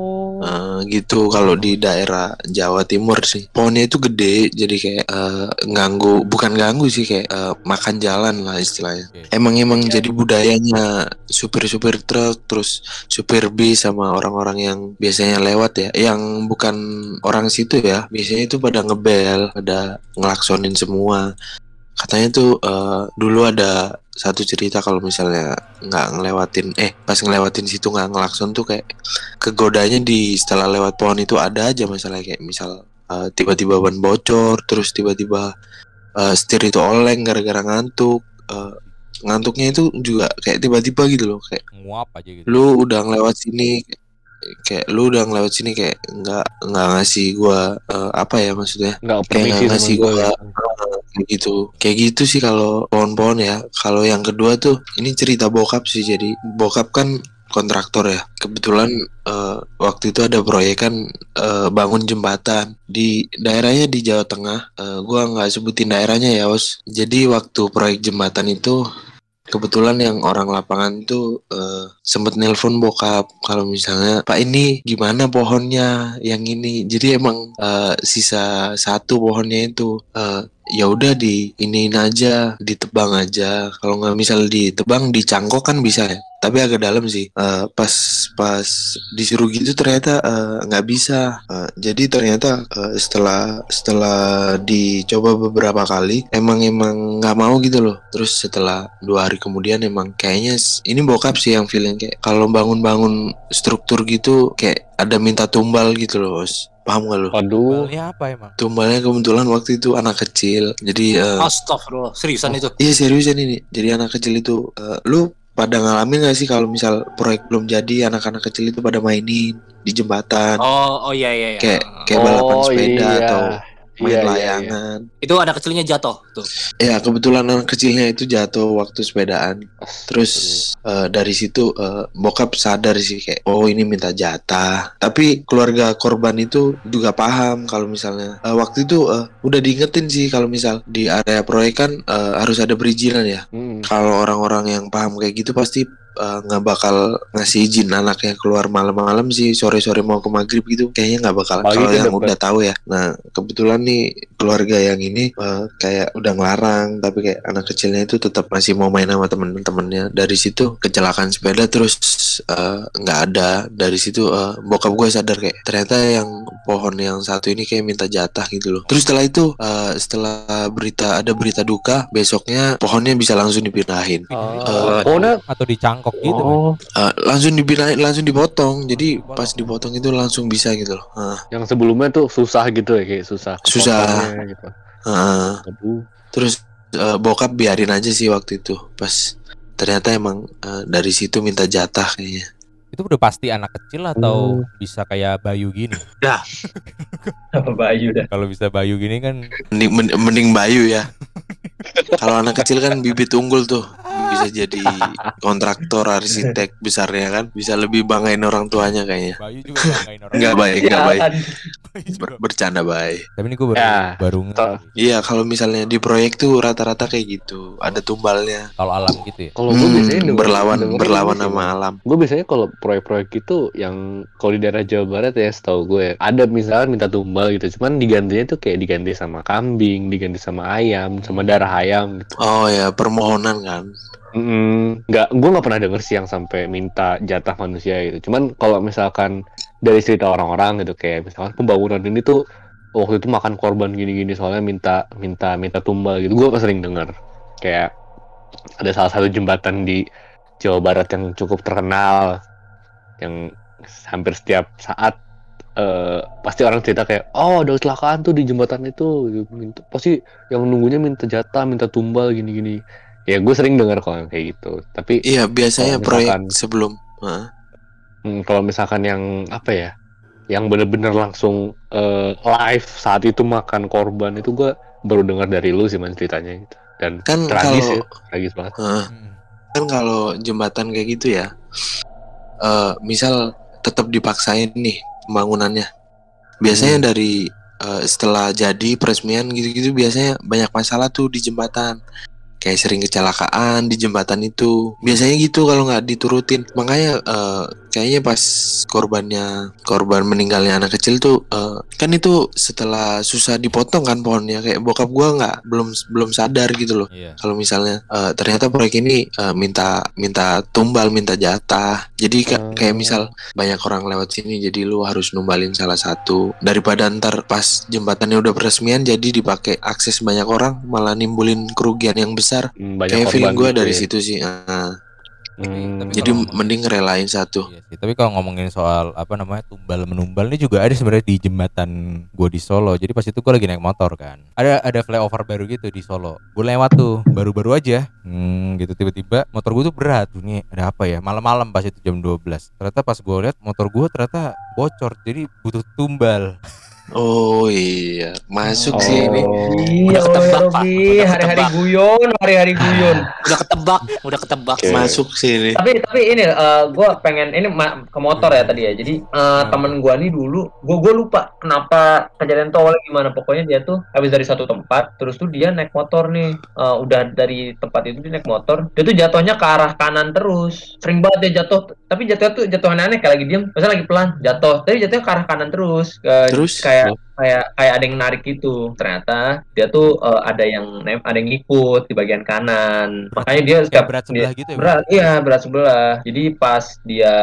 S6: Eh, gitu kalau di daerah Jawa Timur sih. Pohonnya itu gede jadi kayak eh, ganggu bukan ganggu sih kayak eh, makan jalan lah istilahnya. Emang emang jadi budayanya supir-supir truk terus supir bis sama orang-orang yang biasanya lewat ya. Yang bukan orang situ ya biasanya itu pada ngebel pada ngelaksonin semua. Katanya tuh eh, dulu ada satu cerita kalau misalnya nggak ngelewatin eh pas ngelewatin situ nggak ngelakson tuh kayak kegodanya di setelah lewat pohon itu ada aja masalah kayak misal eh, tiba-tiba ban bocor terus tiba-tiba eh, setir itu oleng gara-gara ngantuk eh, ngantuknya itu juga kayak tiba-tiba gitu loh kayak
S5: Nguap aja gitu.
S6: lu udah ngelewat sini kayak lu udah ngelewat sini kayak nggak nggak ngasih gua eh, apa ya maksudnya
S4: nggak
S6: kayak ngasih
S4: gue.
S6: gua kayak gitu. Kayak gitu sih kalau pohon-pohon ya. Kalau yang kedua tuh ini cerita bokap sih. Jadi bokap kan kontraktor ya. Kebetulan eh, waktu itu ada proyek kan eh, bangun jembatan di daerahnya di Jawa Tengah. Eh, gua nggak sebutin daerahnya ya os. Jadi waktu proyek jembatan itu kebetulan yang orang lapangan tuh eh, sempet nelpon bokap. Kalau misalnya Pak ini gimana pohonnya? Yang ini? Jadi emang eh, sisa satu pohonnya itu eh, ya udah di iniin aja ditebang aja. Kalau nggak misal ditebang dicangkok kan bisa ya. Tapi agak dalam sih. Eh, pas pas disuruh gitu ternyata eh, nggak bisa. Eh, jadi ternyata eh, setelah setelah dicoba beberapa kali emang emang nggak mau gitu loh. Terus setelah dua hari kemudian emang kayaknya ini bokap sih yang feeling kayak kalau bangun-bangun struktur gitu kayak ada minta tumbal gitu loh. Paham gak lo
S4: Aduh,
S5: apa emang?
S6: tumbalnya kebetulan waktu itu anak kecil jadi eh,
S2: Astagfirullah, seriusan itu.
S6: Iya seriusan ini. Jadi anak kecil itu, eh, lu pada ngalamin gak sih kalau misal proyek belum jadi, anak-anak kecil itu pada mainin di jembatan,
S2: Oh, oh iya iya iya.
S6: kayak kayak balapan
S4: Oh,
S6: sepeda
S4: iya.
S6: atau main
S4: Iya, iya, iya.
S6: layangan.
S2: Itu ada kecilnya jatuh tuh.
S6: Ya kebetulan anak kecilnya itu jatuh waktu sepedaan. Terus eh, dari situ eh, bokap sadar sih kayak, oh ini minta jatah. Tapi keluarga korban itu juga paham kalau misalnya eh, waktu itu eh, udah diingetin sih kalau misal di area proyek kan eh, harus ada perizinan ya.
S4: Hmm.
S6: kalau orang-orang yang paham kayak gitu pasti uh, nggak bakal ngasih izin anaknya keluar malam-malam sih sore-sore mau ke maghrib gitu kayaknya nggak bakal kalau yang
S4: dapet-
S6: udah tahu ya nah kebetulan nih keluarga yang ini uh, kayak udah ngelarang tapi kayak anak kecilnya itu tetap masih mau main sama temen-temennya. Dari situ kecelakaan sepeda terus uh, nggak ada. Dari situ uh, bokap gue sadar kayak ternyata yang pohon yang satu ini kayak minta jatah gitu loh. Terus setelah itu uh, setelah berita ada berita duka besoknya pohonnya bisa langsung dipindahin.
S4: Oh,
S6: Eh,
S4: pohonnya?
S5: Atau dicangkok gitu
S4: oh,
S6: Uh, langsung dipindahin langsung dipotong. Jadi pas dipotong itu langsung bisa gitu loh. Uh,
S4: yang sebelumnya tuh susah gitu ya kayak susah.
S6: Susah.
S4: Gitu.
S6: uh,
S4: Aduh.
S6: terus uh, bokap biarin aja sih waktu itu pas ternyata emang uh, dari situ minta jatah kayaknya
S5: Itu udah pasti anak kecil atau
S4: Hmm.
S5: bisa kayak Bayu gini?
S3: Apa Bayu dah.
S5: Kalau bisa Bayu gini kan
S6: mending, men- mending Bayu ya kalau anak kecil kan bibit unggul tuh bisa jadi kontraktor arsitek besarnya kan bisa lebih banggain orang tuanya kayaknya
S5: Bayu juga banggain orang.
S6: nggak baik nggak
S3: Iya,
S6: baik.
S5: Bayu juga.
S6: Ber- bercanda baik
S5: Tapi ini gue baru
S4: Ya,
S5: baru
S6: iya kalau misalnya di proyek tuh rata-rata kayak gitu ada tumbalnya
S5: Kalau alam gitu ya.
S4: Kalau gue
S6: Hmm,
S4: biasanya
S6: berlawan berlawan sama alam
S4: Gue biasanya kalau proyek-proyek itu yang kalau di daerah Jawa Barat ya setahu gue ada misalnya minta tumbal gitu, cuman digantinya tuh kayak diganti sama kambing, diganti sama ayam, sama darah ayam gitu.
S6: oh ya permohonan kan
S4: Mm, nggak, gue nggak pernah denger sih yang sampai minta jatah manusia gitu. Cuman kalau misalkan dari cerita orang-orang gitu kayak misalkan pembangunan ini tuh waktu itu makan korban gini-gini soalnya minta minta minta tumbal gitu. Gue sering denger kayak ada salah satu jembatan di Jawa Barat yang cukup terkenal yang hampir setiap saat eh, pasti orang cerita kayak oh ada kecelakaan tuh di jembatan itu. Minta, pasti yang nunggunya minta jatah minta tumbal gini-gini. Ya gue sering dengar kalau kayak gitu. Tapi
S6: iya biasanya
S4: Kalau
S6: proyek
S4: misalkan-
S6: sebelum Hah?
S4: hmm, kalau misalkan yang apa ya yang bener-bener langsung eh, live saat itu makan korban itu gue baru dengar dari lu sih man ceritanya. Gitu dan
S6: kan
S4: tragis
S6: kalau
S4: ya tragis banget.
S5: Hmm.
S6: kan kalau jembatan kayak gitu ya eh misal tetap dipaksain nih pembangunannya. Biasanya dari eh, setelah jadi peresmian gitu-gitu biasanya banyak masalah tuh di jembatan kayak sering kecelakaan di jembatan itu. Biasanya gitu kalau nggak diturutin. Makanya eh, kayaknya pas korbannya korban meninggalnya anak kecil tuh eh, kan itu setelah susah dipotong kan pohonnya. Kayak bokap gua nggak belum belum sadar gitu loh.
S5: Iya.
S6: kalau misalnya eh, ternyata proyek ini eh, minta minta tumbal minta jatah. Jadi ka-
S4: Hmm.
S6: kayak misal banyak orang lewat sini jadi lu harus numbalin salah satu. Daripada ntar pas jembatannya udah peresmian jadi dipakai akses banyak orang malah nimbulin kerugian yang besar
S4: Hmm, banyak
S6: kayak feeling gue
S4: korban
S6: dari
S4: ya.
S6: situ sih ah.
S4: Hmm,
S5: Tapi
S6: jadi mending relain satu
S5: Iya sih. Tapi kalau ngomongin soal apa namanya tumbal menumbal ini juga ada sebenarnya di jembatan gue di Solo. Jadi pas itu gue lagi naik motor kan. Ada ada flyover baru gitu di Solo. Gue lewat tuh baru-baru aja. Hmm, gitu tiba-tiba motor gue tuh berat. Ini ada apa ya? Malam-malam pas itu jam 12. Ternyata pas gue lihat motor gue ternyata bocor. Jadi butuh tumbal.
S6: oh iya. Masuk
S4: Oh.
S6: sih ini.
S3: Iya,
S2: Udah ketebak,
S3: Robi.
S2: Pak.
S3: Hari-hari guyon, hari-hari guyon.
S2: Udah ketebak, udah ketebak.
S4: Oke.
S6: masuk sih ini.
S3: Tapi tapi ini gue pengen ini ke motor ya tadi ya. Jadi eh, temen gue nih dulu gue gue lupa kenapa kejadian tuh awalnya gimana. Pokoknya dia tuh habis dari satu tempat terus tuh dia naik motor nih. Eh, udah dari tempat itu dia naik motor. Dia tuh jatuhnya ke arah kanan terus. Sering banget dia jatuh. Tapi jatuhnya tuh jatuh aneh-aneh kayak lagi diem. Masa lagi pelan? Jatuh. Tapi jatuhnya ke arah kanan terus Eh,
S6: Terus?
S3: Kayak kayak kayak ada yang narik gitu. Ternyata dia tuh eh, ada yang ada yang ngikut di bagian kanan. Makanya dia
S5: Kayak
S3: setiap
S5: berat
S3: dia-
S5: sebelah gitu ya.
S3: berat iya berat sebelah. Jadi pas dia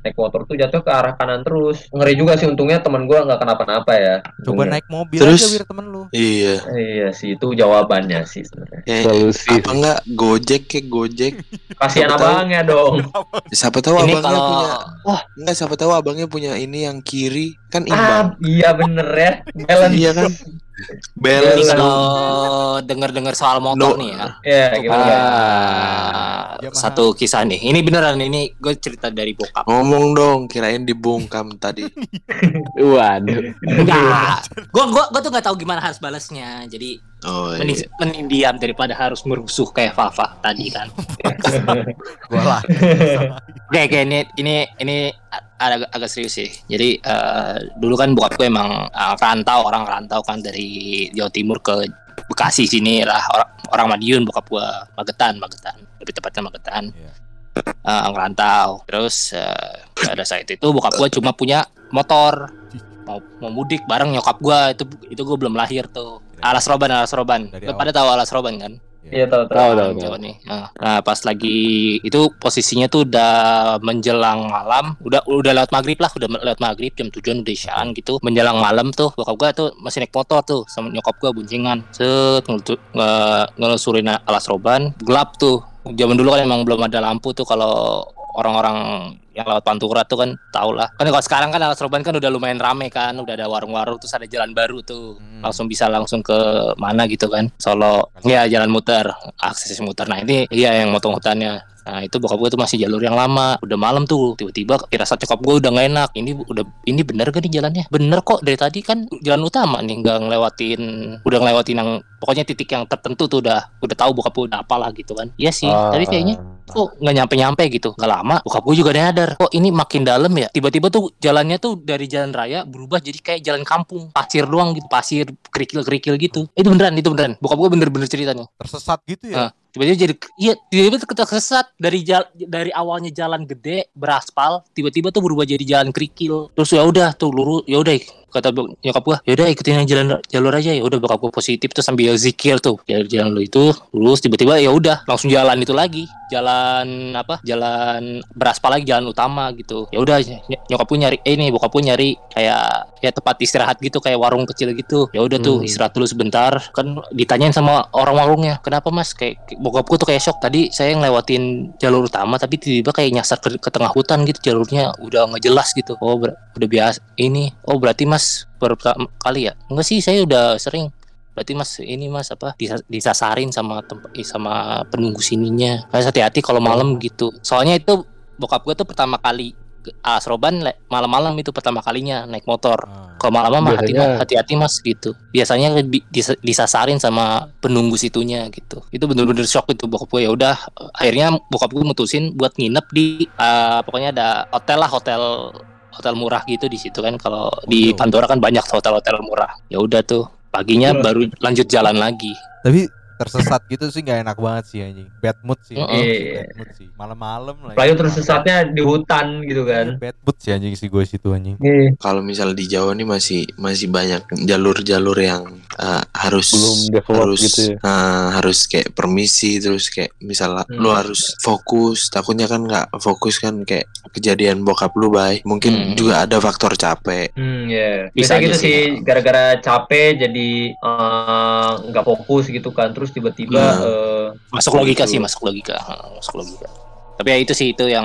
S3: naik motor tuh jatuh ke arah kanan terus. Ngeri juga sih untungnya teman gua nggak kenapa-napa ya.
S5: Coba
S3: Untungnya.
S5: naik mobil
S6: Terus?
S5: aja wir temen lu.
S6: iya.
S3: Iya sih itu jawabannya sih sebenarnya.
S6: Ya,
S4: solusi.
S6: apa enggak gojek kayak gojek.
S3: Kasihan abangnya dong.
S6: Siapa tahu
S2: Ini
S6: abangnya
S2: kalau
S6: punya enggak siapa tahu abangnya punya ini yang kiri. Kan
S3: ah
S6: imbang.
S3: iya bener ya balance
S6: iya kan balance
S2: kalau dengar-dengar soal
S6: No.
S2: motor nih ya.
S3: ya
S2: Itu,
S3: gimana
S5: Yamaha.
S2: satu kisah nih. Ini beneran ini gue cerita dari bokap.
S6: ngomong dong kirain dibungkam tadi
S4: waduh
S2: Enggak. Gue gua gua tuh nggak tahu gimana harus balasnya. Jadi
S6: oh
S2: mending,
S6: iya.
S2: mending diam daripada harus merusuh kayak Fafa tadi kan.
S5: Gua lah.
S2: Oke, oke ini ini ini agak agak serius sih. Jadi eh, dulu kan bokap gue emang eh, rantau orang rantau kan dari Jawa Timur ke Bekasi sini lah orang orang Madiun bokap gue Magetan Magetan lebih tepatnya Magetan.
S5: Iya.
S2: Eh, ngerantau. Terus eh, pada saat itu bokap gue cuma punya motor mau mau mudik bareng nyokap gue itu itu gue belum lahir tuh. Alas Roban Alas Roban.
S5: Awal.
S2: pada tahu Alas Roban kan?
S3: Iya tahu tahu
S4: tahu tahu tahu
S2: Jawa nih. Nah, nah, pas lagi itu posisinya tuh udah menjelang malam, udah udah lewat maghrib lah, udah lewat maghrib jam tujuan udah isyaan gitu. Menjelang malam tuh bokap gua tuh masih naik motor tuh sama nyokap gua buncingan. Set ngelusurin alas roban, gelap tuh. Zaman dulu kan emang belum ada lampu tuh kalau orang-orang yang lewat Pantura tuh kan tau lah. Kan kalau sekarang kan alas roban kan udah lumayan rame kan, udah ada warung-warung terus ada jalan baru tuh.
S5: Hmm.
S2: langsung bisa langsung ke mana gitu kan. Solo ya jalan muter akses muter. Nah ini iya yang motong hutannya Nah itu bokap gue tuh masih jalur yang lama. Udah malam tuh tiba-tiba firasat nyokap gue udah nggak enak. Ini udah ini bener gak nih jalannya? Bener kok dari tadi kan jalan utama nih nggak ngelewatin udah ngelewatin yang pokoknya titik yang tertentu tuh udah udah tahu bokap gue udah apalah gitu kan. Iya sih.
S4: Ah.
S2: Tadi kayaknya kok nggak nyampe nyampe gitu nggak lama bokap gue juga nyadar kok ini makin dalam ya tiba-tiba tuh jalannya tuh dari jalan raya berubah jadi kayak jalan kampung pasir doang gitu pasir kerikil kerikil gitu itu beneran itu beneran bokap gue bener-bener ceritanya
S5: Tersesat gitu ya.
S2: Tiba-tiba jadi iya tiba-tiba kesesat dari jal- dari awalnya jalan gede beraspal tiba-tiba tuh berubah jadi jalan kerikil. Terus ya udah tuh lurus ya udah kata nyokap gua ya udah ikutin yang jalan jalur aja. Ya udah bokap gua positif tuh sambil zikir tuh. Jalan jalan lu itu lurus tiba-tiba ya udah langsung jalan itu lagi. Jalan apa? Jalan beraspal lagi jalan utama gitu. Ya udah ny- nyokap gua nyari eh ini bokap gua nyari kayak ya tempat istirahat gitu kayak warung kecil gitu. Ya udah tuh
S4: Hmm.
S2: istirahat dulu sebentar. Kan ditanyain sama orang warungnya kenapa mas? Kayak kayak bokapku tuh kayak shock. Tadi saya ngelewatin jalur utama tapi tiba-tiba kayak nyasar ke, ke tengah hutan gitu jalurnya udah nggak jelas gitu. Oh ber- udah biasa ini oh berarti mas baru pertama kali ya? Enggak sih saya udah sering. Berarti mas ini mas apa disa- disasarin sama tempat sama penunggu sininya. Kayak hati-hati kalau malam gitu. Soalnya itu bokap gue tuh pertama kali ke Alas Roban le- malam-malam itu pertama kalinya naik motor.
S5: Ah.
S2: kalau malam mah hati-
S4: Biasanya-
S2: hati-hati mas gitu. Biasanya di- dis- disasarin sama penunggu situnya gitu. Itu bener-bener shock itu bokap gue ya udah akhirnya bokap gue mutusin buat nginep di eh, pokoknya ada hotel lah hotel hotel murah gitu di situ kan kalau di
S5: Oke.
S2: Pandora kan banyak hotel-hotel murah ya udah tuh paginya
S3: Terus?
S2: baru lanjut jalan lagi
S5: Tapi tersesat gitu sih nggak enak banget sih anjing. Bad mood sih.
S2: Heeh.
S3: Iya.
S5: Bad mood sih. Malam-malam lagi.
S3: Apalagi terus sesatnya di hutan gitu
S5: Iya,
S3: kan.
S5: Bad mood sih anjing sih gue situ anjing.
S6: Kalau misal di Jawa nih masih masih banyak jalur-jalur yang uh, harus
S4: Belum
S6: harus
S4: gitu ya.
S6: uh, harus kayak permisi terus kayak misalnya
S3: Hmm.
S6: lu harus fokus takutnya kan nggak fokus kan kayak kejadian bokap lu baik mungkin
S2: Hmm.
S6: juga ada faktor capek
S3: Hmm, ya.
S2: Bisa
S3: Bisa gitu
S2: sih.
S3: gara-gara capek jadi eh, nggak fokus gitu kan, terus tiba-tiba
S6: Nah.
S3: eh,
S2: masuk logika
S3: Gitu.
S2: sih masuk logika Heeh, masuk logika tapi ya itu sih itu yang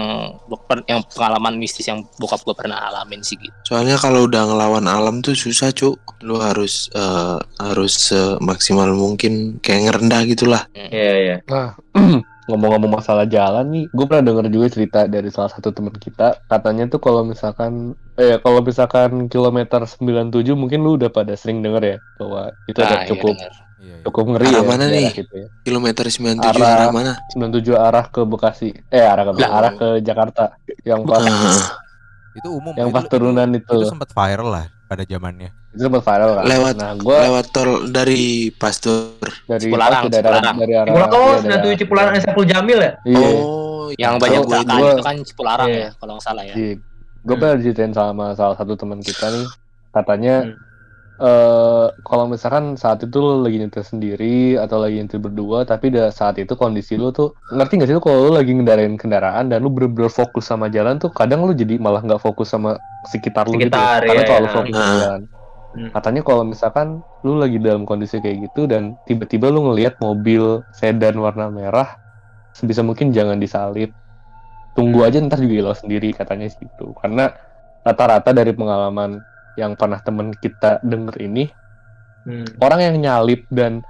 S2: yang pengalaman mistis yang bokap gue pernah alamin sih gitu
S6: soalnya kalau udah ngelawan alam tuh susah cuk lu harus uh, harus semaksimal mungkin kayak ngerendah gitulah
S3: ya ya.
S4: Nah, ngomong-ngomong masalah jalan nih, gue pernah denger juga cerita dari salah satu teman kita. Katanya tuh kalau misalkan, eh kalau misalkan kilometer 97 mungkin lu udah pada sering denger ya bahwa itu ada
S2: Ah, iya
S4: cukup.
S5: Iya, iya.
S4: cukup ngeri
S6: Arah
S4: ya.
S6: mana nih?
S4: Gitu ya.
S6: kilometer 97
S4: Arah-
S6: arah mana
S4: 97 arah ke Bekasi, eh arah ke
S2: Lah.
S4: arah ke Jakarta, yang pas
S6: Ah,
S5: Itu umum.
S4: yang
S5: itu-
S4: pas turunan itu,
S5: Itu sempat viral lah pada zamannya.
S4: itu sempat viral kan.
S6: Lewat-
S4: Nah, gue
S6: lewat tol dari Pasteur
S4: dari
S2: Cipularang,
S4: dari arah
S2: Cipularang.
S4: dari arah
S3: Cipularang, oh,
S4: iya, dari
S3: Senatu
S4: arah-
S3: Cipularang Saiful Jamil ya?
S4: Iya.
S6: oh
S2: yang
S6: iya.
S2: banyak
S6: gua
S2: kecelakaan
S4: gua-
S2: itu kan Cipularang
S3: Iya.
S2: ya kalau nggak salah ya
S4: Gue
S3: Hmm.
S4: pernah diceritain sama salah satu teman kita nih, katanya
S3: Hmm.
S4: Eh kalau misalkan saat itu lo lagi nyetir sendiri atau lagi nyetir berdua, tapi da- saat itu kondisi lo tuh ngerti nggak sih lo kalau lo lagi ngendarain kendaraan dan lo bener-bener fokus sama jalan tuh kadang lo jadi malah nggak fokus sama sekitar lo gitu,
S3: Sekitar,
S4: karena
S3: iya,
S4: terlalu
S3: iya.
S4: fokus sama
S6: Ah.
S4: jalan.
S3: Hmm.
S4: Katanya kalau misalkan lo lagi dalam kondisi kayak gitu dan tiba-tiba lo ngelihat mobil sedan warna merah, sebisa mungkin jangan disalip. Tunggu aja ntar juga hilang sendiri katanya gitu. Karena rata-rata dari pengalaman yang pernah temen kita denger ini
S3: Hmm.
S4: orang yang nyalip dan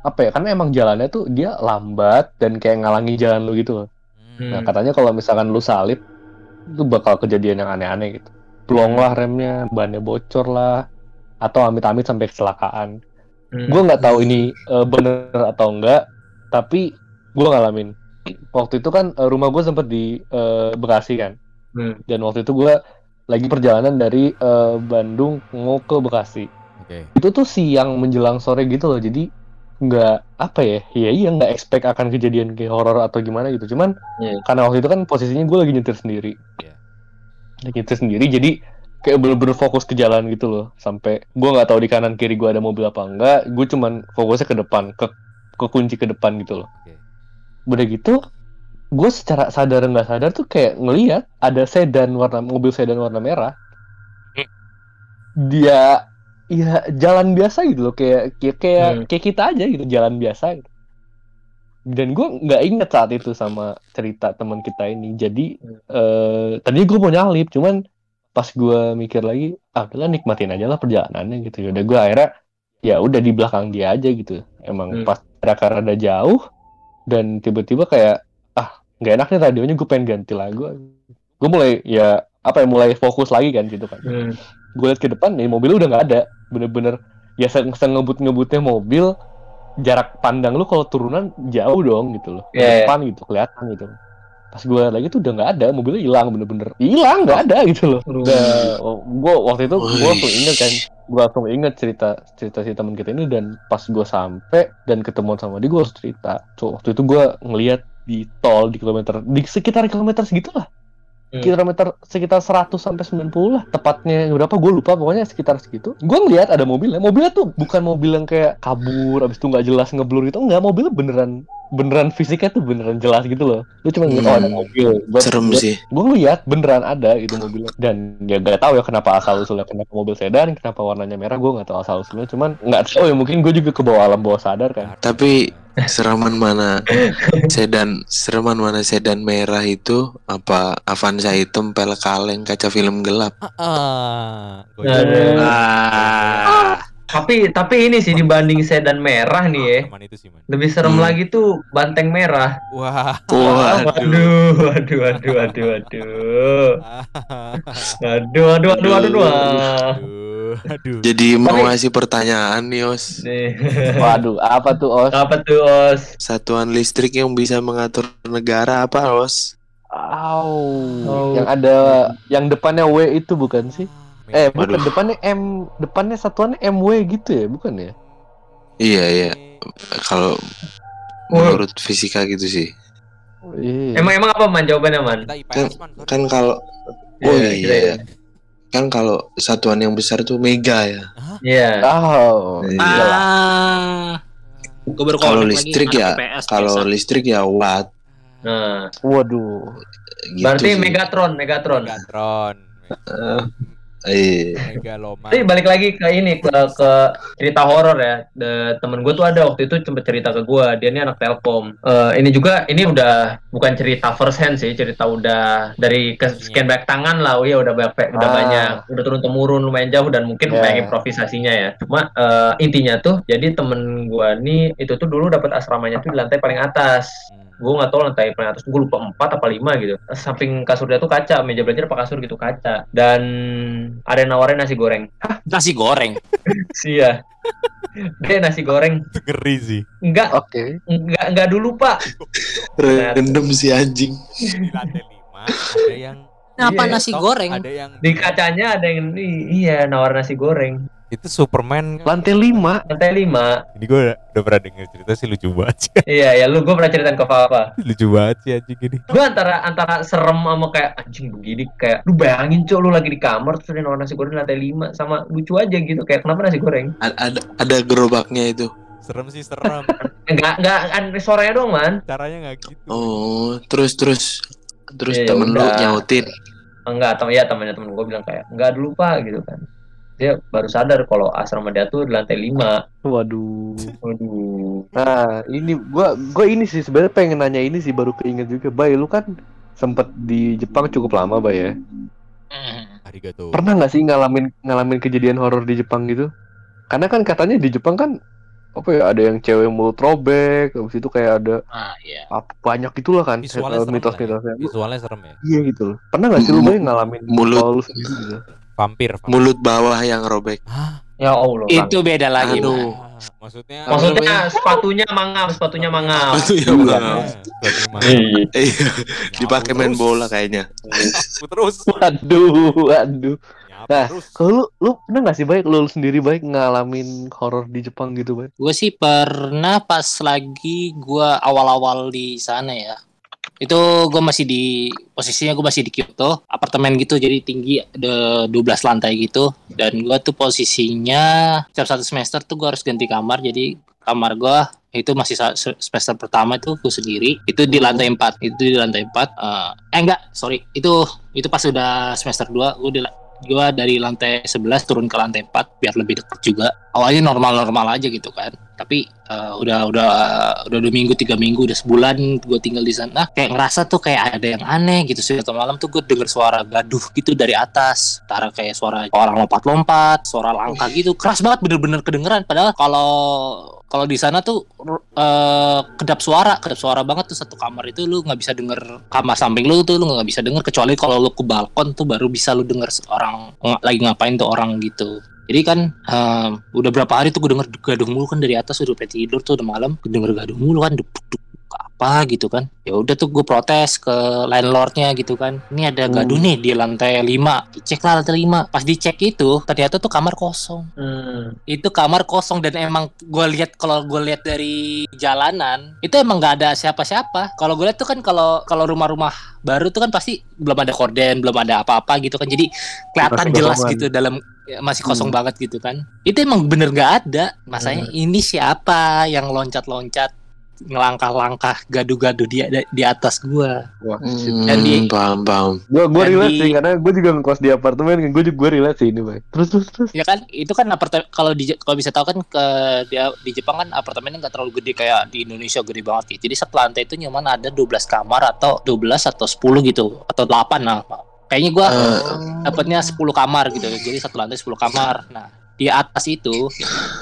S4: apa ya karena emang jalannya tuh dia lambat dan kayak ngalangi jalan lu gitu loh. Nah
S3: Hmm.
S4: katanya kalau misalkan lu salip itu bakal kejadian yang aneh-aneh gitu. Plong lah remnya, bannya bocor lah, atau amit-amit sampai kecelakaan.
S3: Hmm.
S4: Gue nggak tahu ini eh, bener atau enggak, tapi gue ngalamin. Waktu itu kan eh, rumah gue sempet di eh, Bekasi kan,
S3: Hmm.
S4: dan waktu itu gue lagi perjalanan dari eh, Bandung mau ke Bekasi
S5: Oke.
S4: itu tuh siang menjelang sore gitu loh jadi nggak apa ya ya iya nggak expect akan kejadian kayak horor atau gimana gitu cuman
S3: Iya.
S4: karena waktu itu kan posisinya gue lagi nyetir sendiri
S5: Iya.
S4: lagi nyetir sendiri jadi kayak bener-bener fokus ke jalan gitu loh sampai gue nggak tahu di kanan kiri gue ada mobil apa enggak gue cuman fokusnya ke depan ke ke kunci ke depan gitu loh
S5: Oke.
S4: udah gitu gue secara sadar nggak sadar tuh kayak ngelihat ada sedan warna mobil sedan warna merah dia ya jalan biasa gitu loh kayak kayak kayak,
S3: Hmm.
S4: kayak kita aja gitu jalan biasa gitu. dan gue nggak inget saat itu sama cerita teman kita ini jadi
S3: Hmm.
S4: eh tadinya gue mau nyalip cuman pas gue mikir lagi ah udahlah nikmatin aja lah perjalanannya gitu ya udah gue akhirnya ya udah di belakang dia aja gitu emang
S3: Hmm.
S4: pas rada rada jauh dan tiba-tiba kayak ah nggak enak nih radionya gue pengen ganti lagu. Gue mulai ya apa ya mulai fokus lagi kan gitu kan.
S3: Hmm.
S4: gue liat ke depan nih mobilnya udah nggak ada. Bener-bener ya se ngebut ngebutnya mobil jarak pandang lu kalau turunan jauh dong gitu loh. Ke
S3: Iya,
S4: depan gitu kelihatan gitu. Pas gue lagi tuh udah nggak ada mobilnya hilang bener-bener. Hilang nggak ada gitu loh. Udah gue waktu itu gue langsung inget kan gue langsung inget cerita cerita si teman kita ini dan pas gue sampai dan ketemuan sama dia gue harus cerita. So, waktu itu gue ngeliat di tol di kilometer di sekitar kilometer segitulah
S3: Hmm.
S4: kilometer sekitar 100 sampai 90 lah tepatnya berapa gue lupa pokoknya sekitar segitu gue ngeliat ada mobilnya mobilnya tuh bukan mobil yang kayak kabur abis itu nggak jelas ngeblur gitu enggak mobilnya beneran beneran fisiknya tuh beneran jelas gitu loh lu cuma ngeliat oh ada
S6: Hmm.
S4: mobil Gua-
S6: Serem
S4: gua-
S6: sih.
S4: gue ngeliat beneran ada gitu mobilnya dan ya gak tahu ya kenapa asal usulnya kenapa mobil sedan kenapa warnanya merah gue nggak tahu asal usulnya cuman nggak tahu ya mungkin gue juga ke bawah alam bawah sadar kan
S6: Tapi sereman mana sedan sereman mana sedan merah itu apa Avanza hitam pel kaleng kaca film gelap.
S5: Ah.
S2: Ah,
S3: Tapi tapi ini sih dibanding sedan merah nih ya.
S5: Teman itu sih man.
S3: Lebih serem
S6: Hmm.
S3: lagi tuh banteng merah.
S5: Wah.
S6: Waduh.
S3: Waduh, waduh, waduh, waduh, waduh. Aduh, aduh, aduh, aduh, aduh.
S5: Aduh. Aduh.
S6: Jadi mau ngasih pertanyaan nih Os.
S3: Nih.
S4: waduh apa tuh os
S3: Apa tuh, Os?
S6: Satuan listrik yang bisa mengatur negara apa Os?
S4: Au.
S3: Oh.
S4: yang ada yang depannya W itu bukan sih eh bukan
S6: Waduh.
S4: depannya M depannya satuannya MW gitu ya bukan ya
S6: Iya iya. Kalau menurut fisika gitu sih.
S4: Iya.
S3: Emang emang apa man jawabannya man?
S5: Sorry.
S6: Kan kalau oh
S3: Iya,
S6: iya.
S3: iya.
S6: Kan kalau satuan yang besar tuh mega ya.
S3: Iya.
S4: Oh,
S6: Iya.
S2: ah. Gue baru
S6: Kalau listrik
S2: lagi,
S6: ya, Kalau listrik ya watt
S3: Nah,
S4: waduh.
S6: gitu
S3: berarti
S6: sih.
S3: Megatron, Megatron.
S5: Megatron.
S6: Eh,
S5: Megaloma.
S3: Tapi balik lagi ke ini ke ke cerita horor ya. De, temen gue tuh ada waktu itu sempet cerita ke gue. Dia ini anak Telkom. Eh, ini juga ini udah bukan cerita first hand sih, cerita udah dari ke sekian banyak tangan lah. Oh iya udah banyak udah
S4: Ah.
S3: banyak, udah turun temurun lumayan jauh dan mungkin
S4: Ya.
S3: banyak improvisasinya ya. Cuma eh, intinya tuh jadi temen gue nih itu tuh dulu dapat asramanya tuh di lantai paling atas. Gue nggak tahu lantai paling atas gue lupa empat apa lima gitu samping kasurnya tuh kaca meja belajar apa kasur gitu kaca dan ada yang nawarin nasi goreng
S2: nasi goreng.
S3: Sia. Dia nasi goreng.
S5: Ngeri sih.
S3: Enggak,
S4: Oke.
S3: enggak enggak dulu, Pak.
S6: random si anjing.
S5: Di lantai lima ada yang
S2: Kenapa
S3: Iya,
S2: nasi
S5: tok,
S2: goreng?
S5: Ada yang
S3: Di kacanya ada yang iya nawar nasi goreng.
S5: Itu Superman. kan?
S4: Lantai 5.
S3: Lantai lima.
S5: Ini gue udah, udah pernah denger cerita sih lucu banget sih.
S3: Iya, ya lu gue pernah ceritain ke Papa.
S5: lucu banget sih anjing ini.
S3: Gue antara antara serem sama kayak anjing begini kayak lu bayangin cok lu lagi di kamar terus ada nasi goreng lantai lima sama lucu aja gitu kayak kenapa nasi goreng?
S6: A- ada ada gerobaknya itu.
S5: Serem sih serem.
S3: Enggak enggak kan suaranya doang, Man.
S5: Caranya nggak gitu.
S6: Oh, terus terus terus
S3: Ya,
S6: temen lu nyautin.
S3: Enggak, tem ya temannya temen gue bilang kayak enggak dulu, Pak gitu kan. Dia baru sadar kalau asrama dia tuh di lantai lima.
S4: Waduh.
S3: Waduh.
S4: Nah, ini gua gua ini sih sebenarnya pengen nanya ini sih baru keinget juga. Bay, lu kan sempet di Jepang cukup lama, Bay ya.
S2: Hmm.
S5: Arigato.
S4: Pernah nggak sih ngalamin ngalamin kejadian horor di Jepang gitu? Karena kan katanya di Jepang kan apa ya ada yang cewek mulut robek, habis itu kayak ada
S2: Ah, iya.
S4: apa, banyak itulah kan
S5: Visualnya serem lah ya. Visualnya serem ya.
S4: Iya gitu loh. Pernah nggak sih lu Bay ngalamin
S6: Mulut.
S4: gitu?
S5: Vampir. vampir.
S6: Mulut bawah yang robek.
S5: Hah?
S3: Ya Allah.
S2: Itu beda lagi,
S6: Aduh.
S5: Maksudnya
S6: Apa
S3: Maksudnya sepatunya mangap, sepatunya mangap.
S6: Itu ya
S4: Iya.
S6: maaf.
S5: Lagi mah.
S6: Iya, dipakai main bola kayaknya.
S5: Terus.
S4: Waduh, waduh. Nah,
S5: terus.
S4: Kalau lu, lu pernah nggak sih baik lu sendiri baik ngalamin horor di Jepang gitu baik?
S2: Gue sih pernah pas lagi gue awal-awal di sana ya. Itu gue masih di posisinya gue masih di Kyoto, apartemen gitu jadi tinggi ada 12 lantai gitu. Dan gue tuh posisinya setiap satu semester tuh gue harus ganti kamar. Jadi kamar gue itu masih semester pertama itu gue sendiri itu di lantai 4 itu di lantai 4 eh eh, enggak sorry itu itu pas udah semester 2 gue di gua dari lantai 11 turun ke lantai 4 biar lebih deket juga awalnya normal-normal aja gitu kan. Tapi eh, udah udah udah dua minggu tiga minggu udah sebulan gue tinggal di sana kayak ngerasa tuh kayak ada yang aneh gitu. Sih atau malam tuh gue denger suara gaduh gitu dari atas. Antara kayak suara orang lompat-lompat suara langkah gitu. Keras banget bener-bener kedengeran. Padahal kalau kalau di sana tuh eh kedap suara, kedap suara banget tuh satu kamar itu. Lu nggak bisa denger kamar samping lu tuh lu nggak bisa denger. Kecuali kalau lu ke balkon tuh baru bisa lu denger orang ng- lagi ngapain tuh orang gitu. Jadi kan eh, udah berapa hari tuh gue denger gaduh mulu kan dari atas udah pengen tidur tuh udah malam. Gue denger gaduh mulu kan duk, duk, duk, apa gitu kan. Ya udah tuh gue protes ke landlordnya gitu kan. Ini ada gaduh nih di lantai 5 dicek lah lantai 5 pas dicek itu ternyata tuh kamar kosong.
S3: Hmm.
S2: itu kamar kosong dan emang gue lihat kalau gue lihat dari jalanan itu emang nggak ada siapa-siapa. Kalau gue lihat tuh kan kalau kalau rumah-rumah baru tuh kan pasti belum ada korden belum ada apa-apa gitu kan. Jadi kelihatan jelas gitu dalam ya, masih kosong
S7: Hmm.
S2: banget gitu kan itu emang bener nggak ada masanya ini siapa yang loncat-loncat ngelangkah-langkah gaduh-gaduh di di atas gua
S7: Wah,
S6: Hmm,
S2: Dan di-
S6: paham paham.
S7: Gue gue
S2: Dan
S7: relate
S2: di-
S7: sih karena gue juga ngekos di apartemen kan gue juga gue relate sih ini bang. Terus terus terus.
S2: ya kan itu kan apartemen kalau di kalau bisa tahu kan ke dia di Jepang kan apartemennya nggak terlalu gede kayak di Indonesia gede banget ya. Jadi satu lantai itu nyaman ada 12 kamar atau 12 atau 10 gitu atau 8 lah. Kayaknya gua
S6: Eh,
S2: dapatnya 10 kamar gitu. Jadi satu lantai 10 kamar. Nah, di atas itu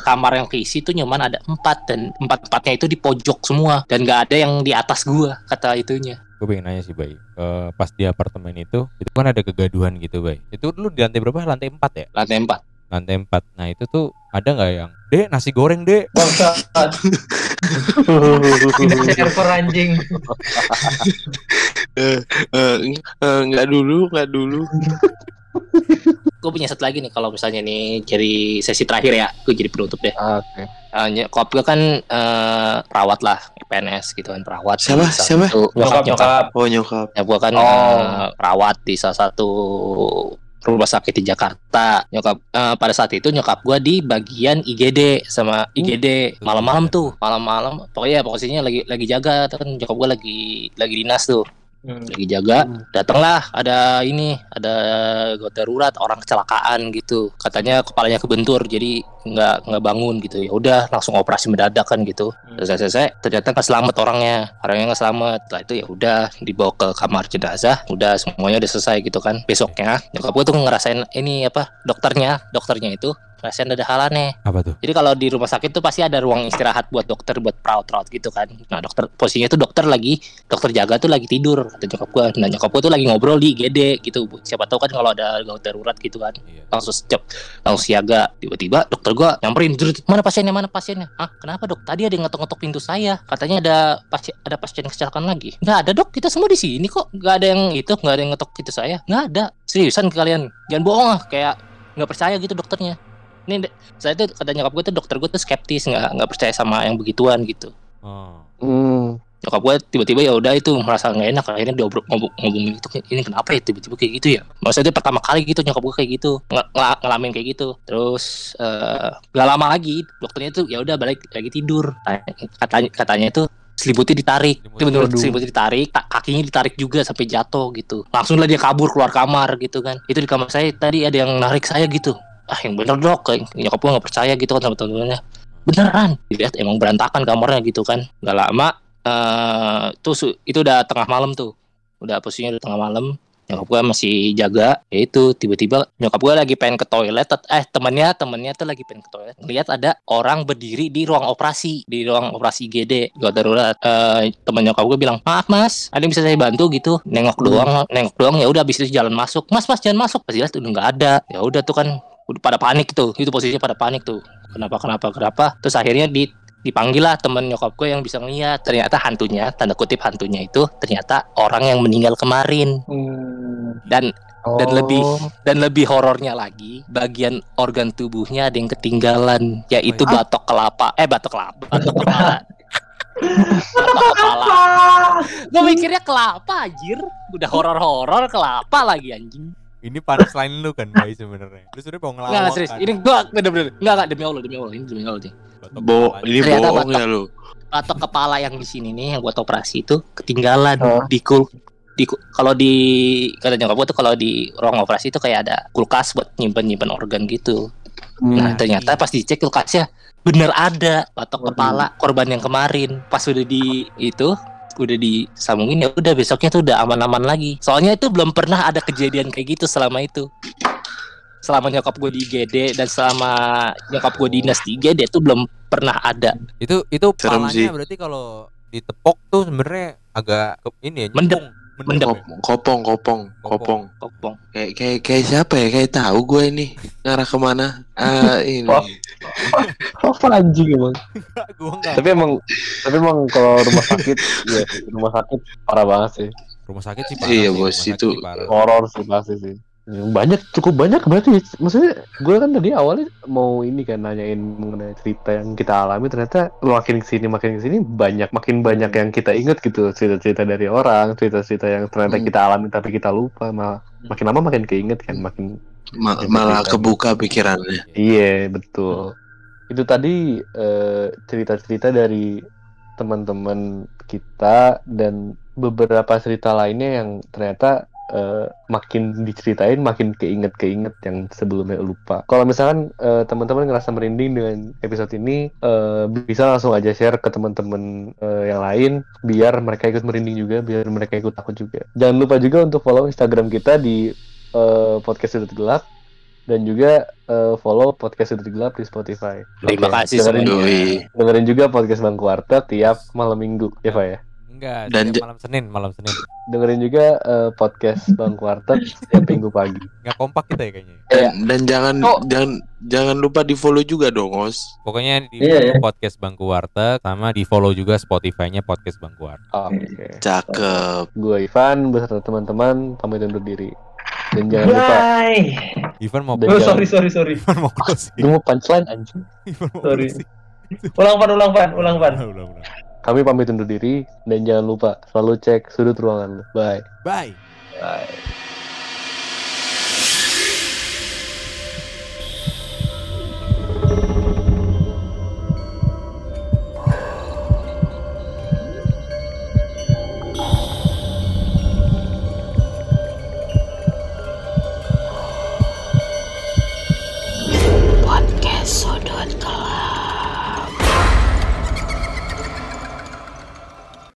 S2: kamar yang keisi tuh nyaman ada 4 dan empat-empatnya itu di pojok semua dan nggak ada yang di atas gua kata itunya.
S5: Gue pengen nanya sih, Bay. Eh, pas di apartemen itu, itu kan ada kegaduhan gitu, Bay. Itu lu di lantai berapa? Lantai 4 ya?
S2: Lantai 4.
S5: Lantai 4. Nah, itu tuh ada nggak yang, "Dek, nasi goreng, Dek."
S3: Bangsat. Pindah server anjing.
S6: eh, eh, nggak dulu, nggak dulu.
S2: Gue punya satu lagi nih kalau misalnya nih jadi sesi terakhir ya, gue jadi penutup deh.
S7: Oke.
S2: Uh, nyokap gue kan eh, perawat lah PNS gitu kan perawat
S6: Siapa? Siapa?
S2: nyokap nyokap
S6: Oh nyokap.
S2: ya gue kan
S3: Oh.
S2: eh, perawat di salah satu rumah sakit di Jakarta. Nyokap eh, pada saat itu nyokap gue di bagian IGD sama IGD malam-malam tuh. Malam-malam pokoknya pokoknya lagi lagi jaga kan nyokap gue lagi lagi dinas tuh.
S3: Hmm.
S2: lagi jaga datanglah ada ini ada darurat orang kecelakaan gitu. Katanya kepalanya kebentur jadi nggak nggak bangun gitu ya udah langsung operasi mendadak kan gitu selesai selesai ternyata nggak selamat orangnya orangnya nggak selamat setelah itu ya udah dibawa ke kamar jenazah udah semuanya udah selesai gitu kan besoknya nyokap gue tuh ngerasain ini apa dokternya dokternya itu ngerasain ada hal aneh
S5: Apa tuh?
S2: jadi kalau di rumah sakit tuh pasti ada ruang istirahat buat dokter buat perawat-perawat gitu kan. Nah dokter posisinya tuh dokter lagi dokter jaga tuh lagi tidur kata nyokap gua. Nah nyokap gua tuh lagi ngobrol di IGD gitu. Siapa tahu kan kalau ada gawat darurat gitu kan.
S5: Iya.
S2: Langsung cep, langsung siaga. Tiba-tiba dokter gua nyamperin, "Drut, mana pasiennya? Mana pasiennya? Ah kenapa dok? Tadi ada yang ngetok-ngetok pintu saya. Katanya ada pasien ada pasien kecelakaan lagi. Nggak ada dok, kita semua di sini kok. Nggak ada yang itu, nggak ada yang ngetok pintu saya. Nggak ada. Seriusan kalian? Jangan bohong ah. Kayak nggak percaya gitu dokternya ini saya tuh kata nyokap gue tuh dokter gue tuh skeptis nggak nggak percaya sama yang begituan gitu
S5: Oh.
S7: Hmm.
S2: Nyokap gue tiba-tiba ya udah itu merasa nggak enak akhirnya dia ngobrol ngomong ngomongin itu ini kenapa ya tiba-tiba kayak gitu ya? Maksudnya pertama kali gitu nyokap gue kayak gitu ng- ngalamin kayak gitu. Terus eh, nggak lama lagi dokternya tuh ya udah balik lagi tidur. Katanya katanya itu selimutnya ditarik. Itu bener
S7: Waduh.
S2: selimutnya ditarik ka- kakinya ditarik juga sampai jatuh gitu. Langsung lah dia kabur keluar kamar gitu kan. Itu di kamar saya tadi ada yang narik saya gitu. Ah yang bener dok nyokap gue nggak percaya gitu kan sama teman-temannya beneran dilihat emang berantakan kamarnya gitu kan. Nggak lama eh tuh su- itu udah tengah malam tuh. Udah posisinya udah tengah malam. Nyokap gue masih jaga. Ya itu tiba-tiba nyokap gue lagi pengen ke toilet. Eh temennya temennya tuh lagi pengen ke toilet. Lihat ada orang berdiri di ruang operasi di ruang operasi GD gawat darurat. Eh temen nyokap gue bilang maaf mas ada bisa saya bantu? Gitu. Nengok doang nengok doang. Ya udah habis itu jalan masuk. Mas mas jangan masuk. Pas lihat udah nggak ada. Ya udah tuh kan pada panik tuh. Itu posisinya pada panik tuh. Kenapa kenapa kenapa? Terus akhirnya di dipanggil lah temen nyokap gue yang bisa ngeliat. Ternyata hantunya tanda kutip hantunya itu ternyata orang yang meninggal kemarin. Dan Dan lebih- dan lebih horornya lagi bagian organ tubuhnya ada yang ketinggalan yaitu
S5: Oh,
S2: batok kelapa. Eh batok kelapa. Batok kepala batok kepala gue mikirnya kelapa anjir. Udah horor-horor kelapa lagi anjing
S5: Ini panas lain lu kan, Bay sebenarnya. Lu sudah mau ngelawak
S2: Enggak serius
S5: kan?
S2: ini gua bener-bener enggak enggak demi Allah demi Allah ini demi Allah
S5: Batok
S6: Bo, ini bohong ya lu.
S2: batok kepala yang di sini nih yang buat operasi itu ketinggalan
S7: Oh.
S2: di kul di kalau di kata nyokap gua tuh kalau di ruang operasi itu kayak ada kulkas buat nyimpen nyimpen organ gitu
S7: Hmm.
S2: nah ternyata pas dicek kulkasnya bener ada batok
S7: Waduh.
S2: kepala korban yang kemarin pas udah di itu udah disambungin ya udah besoknya tuh udah aman-aman lagi soalnya itu belum pernah ada kejadian kayak gitu selama itu selama nyokap gue di IGD dan selama nyokap gue dinas di IGD itu belum pernah ada.
S5: Itu itu
S6: Serem
S5: palanya
S6: sih.
S5: berarti kalau ditepok tuh sebenarnya agak ini ya,
S2: Mendep.
S5: nyepung.
S2: Mendep.
S5: ya?
S6: Kop- kopong kopong kopong
S2: Kopong.
S6: kayak kayak kayak siapa ya kayak tahu gue ini ngarah ke mana ah ini.
S4: Apa anjing emang?
S5: Gua enggak.
S4: Tapi emang tapi emang kalau rumah sakit ya rumah sakit parah banget sih.
S5: Rumah sakit sih parah.
S6: Iya,
S5: sih,
S6: bos, itu.
S4: Horor sih pasti sih. Banyak cukup banyak berarti maksudnya gue kan tadi awalnya mau ini kan nanyain mengenai cerita yang kita alami ternyata makin ke sini makin ke sini banyak makin banyak yang kita inget gitu cerita-cerita dari orang cerita-cerita yang ternyata
S6: Hmm.
S4: kita alami tapi kita lupa malah makin lama makin keinget kan makin
S6: Ma- malah kebuka pikirannya
S4: Iya betul. Itu tadi eh, cerita-cerita dari teman-teman kita dan beberapa cerita lainnya yang ternyata eh, makin diceritain makin keinget-keinget yang sebelumnya lupa. Kalau misalkan eh, teman-teman ngerasa merinding dengan episode ini eh, bisa langsung aja share ke teman-teman eh, yang lain biar mereka ikut merinding juga, biar mereka ikut takut juga. Jangan lupa juga untuk follow Instagram kita di eh, podcast Sudut gelap dan juga eh, follow podcast Sudut Gelap di Spotify.
S2: Terima
S4: Oke,
S2: kasih
S4: dengerin, dengerin juga podcast Bang Kuarta tiap malam minggu, ya Pak ya.
S5: Enggak,
S6: Dan
S5: malam Senin, malam Senin.
S4: Dengerin juga eh, podcast Bang Kuarta setiap minggu pagi.
S5: Enggak kompak kita ya kayaknya.
S6: dan, dan jangan
S3: Oh.
S6: jangan jangan lupa di follow juga dong os
S5: Pokoknya di
S3: Iya, iya.
S5: podcast Bangku Warteg sama di follow juga Spotify-nya podcast Bangku Warteg.
S4: Oke.
S6: cakep
S4: Gue Ivan beserta teman-teman pamit undur diri. Dan jangan lupa,
S3: Bye.
S5: Ivan mau
S3: Oh, sorry sorry sorry.
S5: Ivan mau closing.
S4: gue mau punchline anjing.
S5: Ivan mau
S3: Sorry. Ulang pan ulang pan ulang pan.
S5: Ulang, ulang.
S4: Kami pamit undur diri dan jangan lupa selalu cek sudut ruangan. Bye.
S5: Bye.
S3: Bye.